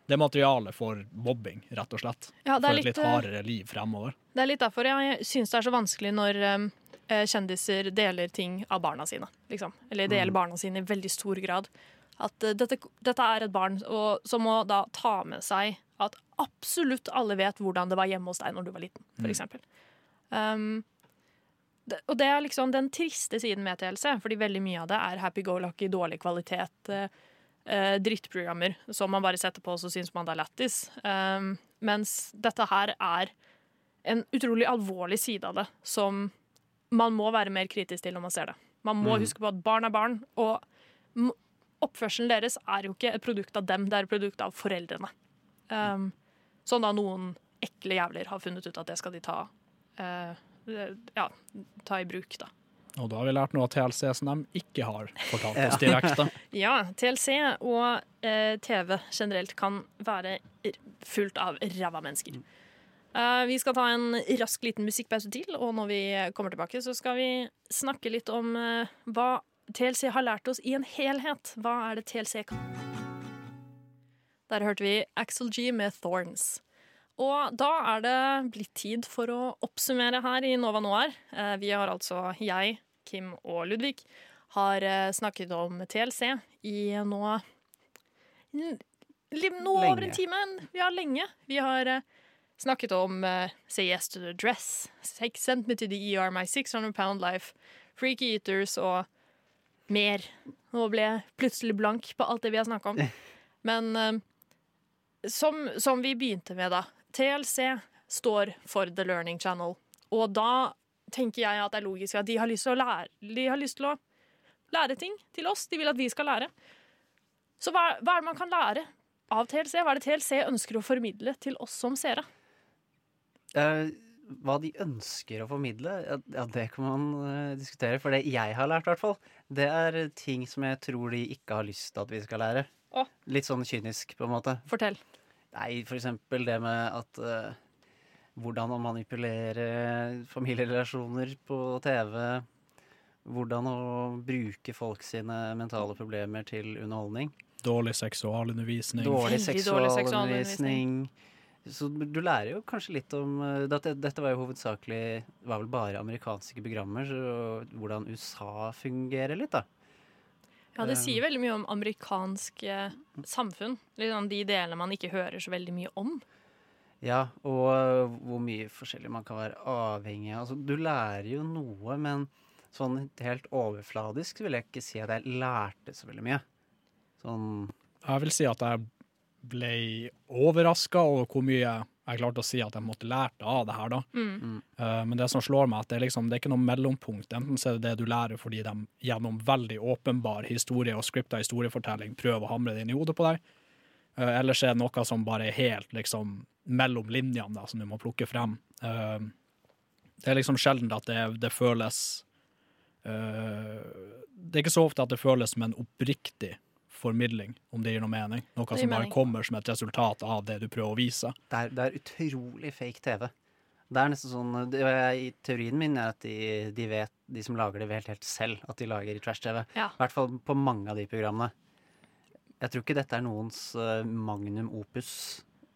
Det er materialet for mobbing, rett og slett. Ja, det for et litt, litt eh, hardere liv fremover. Det er litt derfor jeg syns det er så vanskelig når um, kjendiser deler ting av barna sine. Liksom. Eller deler Mm. barna sine i veldig stor grad. At uh, dette, dette er et barn og, som må da ta med seg at absolutt alle vet hvordan det var hjemme hos deg når du var liten, for Mm. Um, og det er liksom den triste siden med TLC, fordi veldig mye av det er happy-go-lucky, dårlig kvalitet. eh, eh, drittprogrammer som man bare setter på, og så syns man det er lættis. Um, mens dette her er en utrolig alvorlig side av det som man må være mer kritisk til når man ser det. Man må Mm. huske på at barn er barn, og oppførselen deres er jo ikke et produkt av dem, det er et produkt av foreldrene. Um, sånn da noen ekle jævler har funnet ut at det skal de ta, eh, ja, ta i bruk, da. Og da har vi lært noe av TLC som de ikke har fortalt oss direkte. Ja, TLC og eh, TV generelt kan være fullt av ræva mennesker. Uh, vi skal ta en rask liten musikkpause til, og når vi kommer tilbake, så skal vi snakke litt om uh, hva TLC har lært oss i en helhet. Hva er det TLC kan? Der hørte vi Axel G med 'Thorns'. Og da er det blitt tid for å oppsummere her i Nova Noir. Eh, Vi har altså, jeg, Kim og Ludvig, har eh, snakket om TLC i nå Nå over en time. Ja, lenge. Vi har eh, snakket om Say Yes to the Dress, Send Me to the ER, My 600 Pound Life, Freaky Eaters og mer. Nå ble jeg plutselig blank på alt det vi har snakka om. Men som, som vi begynte med, da. TLC står for The Learning Channel. Og da tenker jeg at det er logisk at de har lyst til å lære, de har lyst til å lære ting til oss. De vil at vi skal lære. Så hva, hva er det man kan lære av TLC? Hva er det TLC ønsker å formidle til oss som seere? Eh, hva de ønsker å formidle, ja, det kan man eh, diskutere. For det jeg har lært, i hvert fall, det er ting som jeg tror de ikke har lyst til at vi skal lære. Å. Litt sånn kynisk, på en måte. Fortell. Nei, for eksempel det med at uh, Hvordan å manipulere familierelasjoner på TV. Hvordan å bruke folk sine mentale problemer til underholdning. Dårlig seksualundervisning. Dårlig seksualundervisning. Så du lærer jo kanskje litt om eh, Dette, dette var jo hovedsakelig var vel bare amerikanske programmer, så hvordan USA fungerer litt, da. Ja, det Eh, sier veldig mye om amerikansk eh, samfunn. Liksom de delene man ikke hører så veldig mye om. Ja, og hvor mye forskjellig man kan være avhengig av. Altså, du lærer jo noe, men sånn helt overfladisk vil jeg ikke si at jeg lærte så veldig mye. Sånn Jeg vil si at jeg ble overraska over hvor mye jeg klarte å si at jeg måtte lært av det her, da. Mm. Uh, men det som slår meg, at det er, liksom, det er ikke noe mellompunkt. Enten så er det det du lærer fordi de gjennom veldig åpenbar historie og skripta historiefortelling prøver å hamre det inn i hodet på deg, uh, eller så er det noe som bare er helt liksom mellom linjene, da, som du må plukke frem. Uh, det er liksom sjelden at det, det føles eh, Det er ikke så ofte at det føles som en oppriktig formidling, om det gir noe mening. Noe som mening. bare kommer som et resultat av det du prøver å vise. Det er, det er utrolig fake TV. Det er nesten sånn det er, I teorien min er at de, de vet, de som lager det, vet helt selv at de lager trash-TV. I Ja. hvert fall på mange av de programmene. Jeg tror ikke dette er noens uh, magnum opus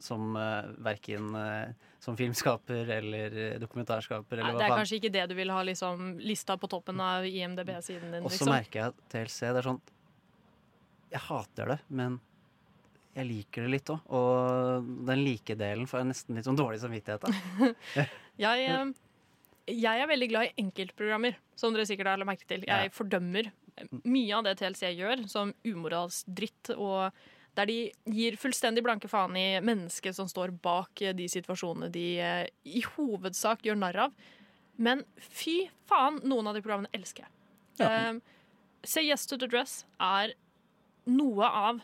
som uh, verken uh, som filmskaper eller dokumentarskaper. dokumentarskaper Nei, eller det er kanskje ikke det du vil ha liksom, lista på toppen av IMDb-siden din. Og så Liksom. merker jeg at TLC det er sånn Jeg hater det, men jeg liker det litt òg. Og den likedelen får jeg nesten litt sånn dårlig samvittighet av. Jeg, eh, jeg er veldig glad i enkeltprogrammer, som dere sikkert har lagt merke til. Jeg fordømmer mye av det TLC gjør, som umoralsk dritt, og der de gir fullstendig blanke faen i mennesket som står bak eh, de situasjonene de eh, i hovedsak gjør narr av. Men fy faen, noen av de programmene elsker jeg. Eh, Say Yes to the Dress er noe av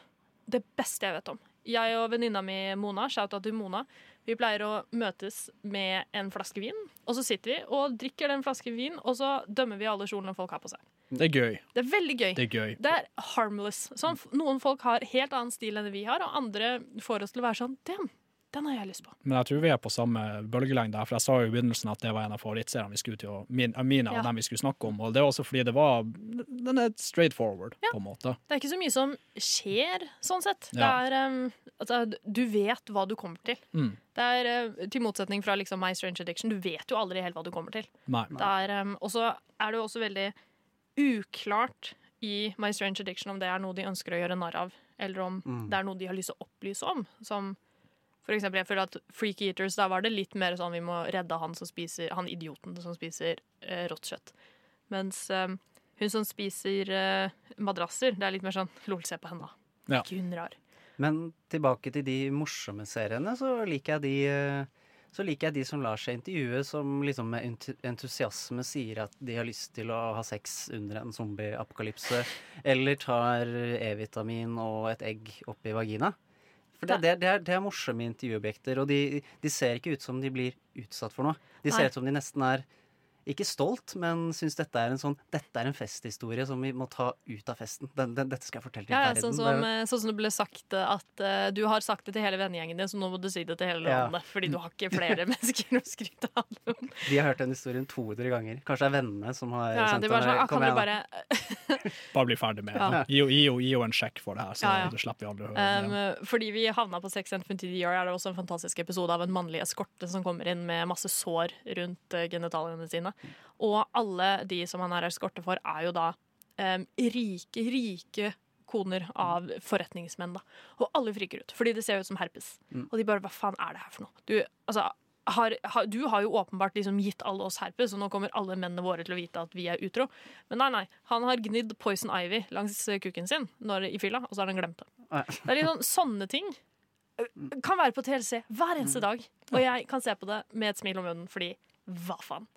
det beste jeg vet om. Jeg og venninna mi Mona, shout-out til Mona, vi pleier å møtes med en flaske vin. Og så sitter vi og drikker den flasken vin, og så dømmer vi alle kjolene folk har på seg. Det er gøy. Det er veldig gøy. Det er gøy. Det er harmless. Sånn, noen folk har helt annen stil enn det vi har, og andre får oss til å være sånn Damn, den har jeg lyst på. Men jeg tror vi er på samme bølgelengde, for jeg sa jo i begynnelsen at det var en av favorittseriene vi skulle til å, mine eh, mine Ja. av dem vi skulle snakke om, og det er også fordi det var Den er straight forward, på en måte. Det er ikke så mye som skjer, sånn sett. Det er, um, altså, du vet hva du kommer til. Mm. Det er uh, Til motsetning fra liksom My Strange Addiction, du vet jo aldri helt hva du kommer til. Nei. Det er, um, og så er det jo også veldig uklart i My Strange Addiction om det er noe de ønsker å gjøre narr av, eller om Mm. det er noe de har lyst til å opplyse om. Som for eksempel, jeg føler at Freak Eaters, da var det litt mer sånn vi må redde han som spiser Han idioten som spiser eh, rått kjøtt. Mens eh, hun som spiser eh, madrasser, det er litt mer sånn Lol, se på henne, da. Ja. Ikke hun rar. Men tilbake til de morsomme seriene, så liker jeg de eh, så liker jeg de som lar seg intervjue, som liksom med entusiasme sier at de har lyst til å ha sex under en zombieapokalypse, eller tar E-vitamin og et egg oppi vagina. For det, det, det, er, det er morsomme intervjuobjekter, og de, de ser ikke ut som de blir utsatt for noe. De Nei. ser ut som de nesten er ikke stolt, men syns dette er en sånn Dette er en festhistorie som vi må ta ut av festen. Den, den, dette skal jeg fortelle til Ja, ja, verden. sånn, som, eh, sånn som det ble sagt eh, at uh, du har sagt det til hele vennegjengen din, så nå må du si det til hele Ja. Fordi du har ikke flere mennesker å skryte av. De har hørt den historien 200 ganger. Kanskje det er vennene som har Ja, sendt det var den, sånn, ah, Kom kan du igjen, da. bare Bare bli ferdig med det. Ja. Gi henne en sjekk for det her, så Ja, ja. det slipper vi aldri å høre Um, fordi vi havna på Sex and the Year, er det også en fantastisk episode av en mannlig eskorte som kommer inn med masse sår rundt genitaliene sine. Og alle de som han er eskorte for, er jo da um, rike, rike koner av forretningsmenn. da. Og alle friker ut, fordi det ser ut som herpes. Mm. Og de bare Hva faen er det her for noe? Du, altså, har, har, du har jo åpenbart liksom gitt alle oss herpes, og nå kommer alle mennene våre til å vite at vi er utro. Men nei, nei. Han har gnidd Poison Ivy langs eh, kuken sin når, i fylla, og så har han glemt det. Det er litt sånn, sånne ting kan være på TLC hver eneste dag. Og jeg kan se på det med et smil om munnen, fordi hva faen.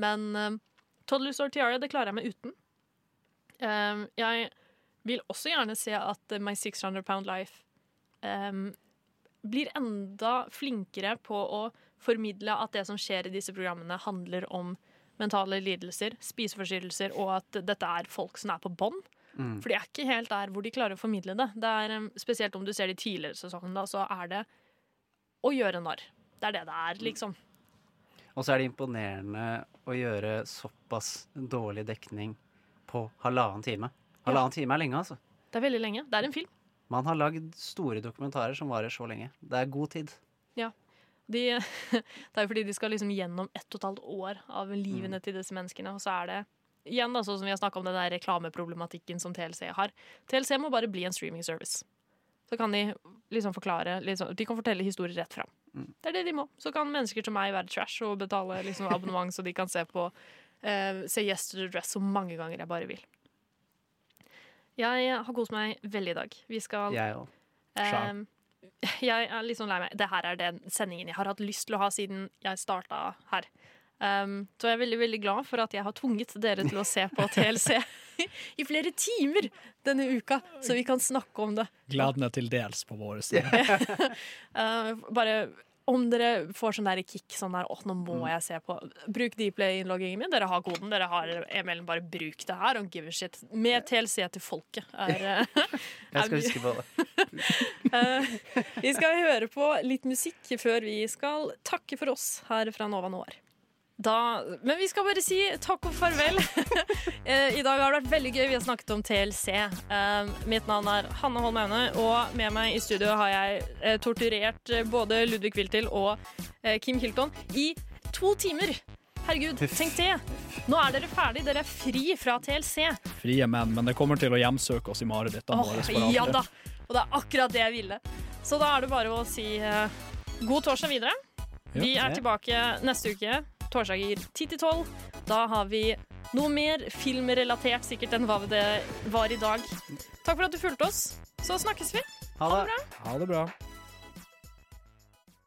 Men um, Toddlers or Tiara, det klarer jeg meg uten. Um, jeg vil også gjerne se at My 600 Pound Life um, blir enda flinkere på å formidle at det som skjer i disse programmene, handler om mentale lidelser, spiseforstyrrelser, og at dette er folk som er på bånn. Mm. For de er ikke helt der hvor de klarer å formidle det. det er, spesielt om du ser de tidligere sesongene, så er det å gjøre narr. Det er det det er, liksom. Og så er det imponerende å gjøre såpass dårlig dekning på halvannen time. Halvannen time er lenge, altså. Det er veldig lenge. Det er en film. Man har lagd store dokumentarer som varer så lenge. Det er god tid. Ja. De, det er jo fordi de skal liksom gjennom ett og et halvt år av livene til disse menneskene. Og så er det igjen da, sånn som vi har snakka om den der reklameproblematikken som TLC har. TLC må bare bli en streaming service. Så kan de liksom forklare liksom, De kan fortelle historier rett fram. Det er det de må. Så kan mennesker som meg være trash og betale liksom, abonnement, så de kan se på uh, Se Yes to the Dress så mange ganger jeg bare vil. Jeg har kost meg veldig i dag. Vi skal Jeg òg. Eh, jeg er litt sånn lei meg. Det her er den sendingen jeg har hatt lyst til å ha siden jeg starta her. Um, så jeg er veldig veldig glad for at jeg har tvunget dere til å se på TLC i flere timer denne uka, så vi kan snakke om det. Gleden er til dels på vår side. Uh, bare om dere får sånn der kick sånn der, åh, nå må jeg se på Bruk Dplay-innloggingen min. Dere har koden. Dere har e-mailen. Bare bruk det her. og give a shit. Med TLC til folket er, uh, Jeg skal huske på det. Uh, vi skal høre på litt musikk før vi skal takke for oss her fra Nova Noir. Da, men vi skal bare si takk og farvel. Eh, I dag har det vært veldig gøy. Vi har snakket om TLC. Eh, mitt navn er Hanne Holm Aune, og med meg i studio har jeg eh, torturert både Ludvig Wiltil og Kim Hilton i to timer. Herregud, tenk det! Nå er dere ferdig. Dere er fri fra TLC. Frie menn, men det kommer til å hjemsøke oss i marerittene våre. for ja da! Og det er akkurat det jeg ville. Så da er det bare å si god torsdag videre. Vi er tilbake neste uke, torsdager 10 til 12. Da har vi noe mer filmrelatert sikkert enn hva det var i dag. Takk for at du fulgte oss. Så snakkes vi. Ha det. bra. Ha det bra.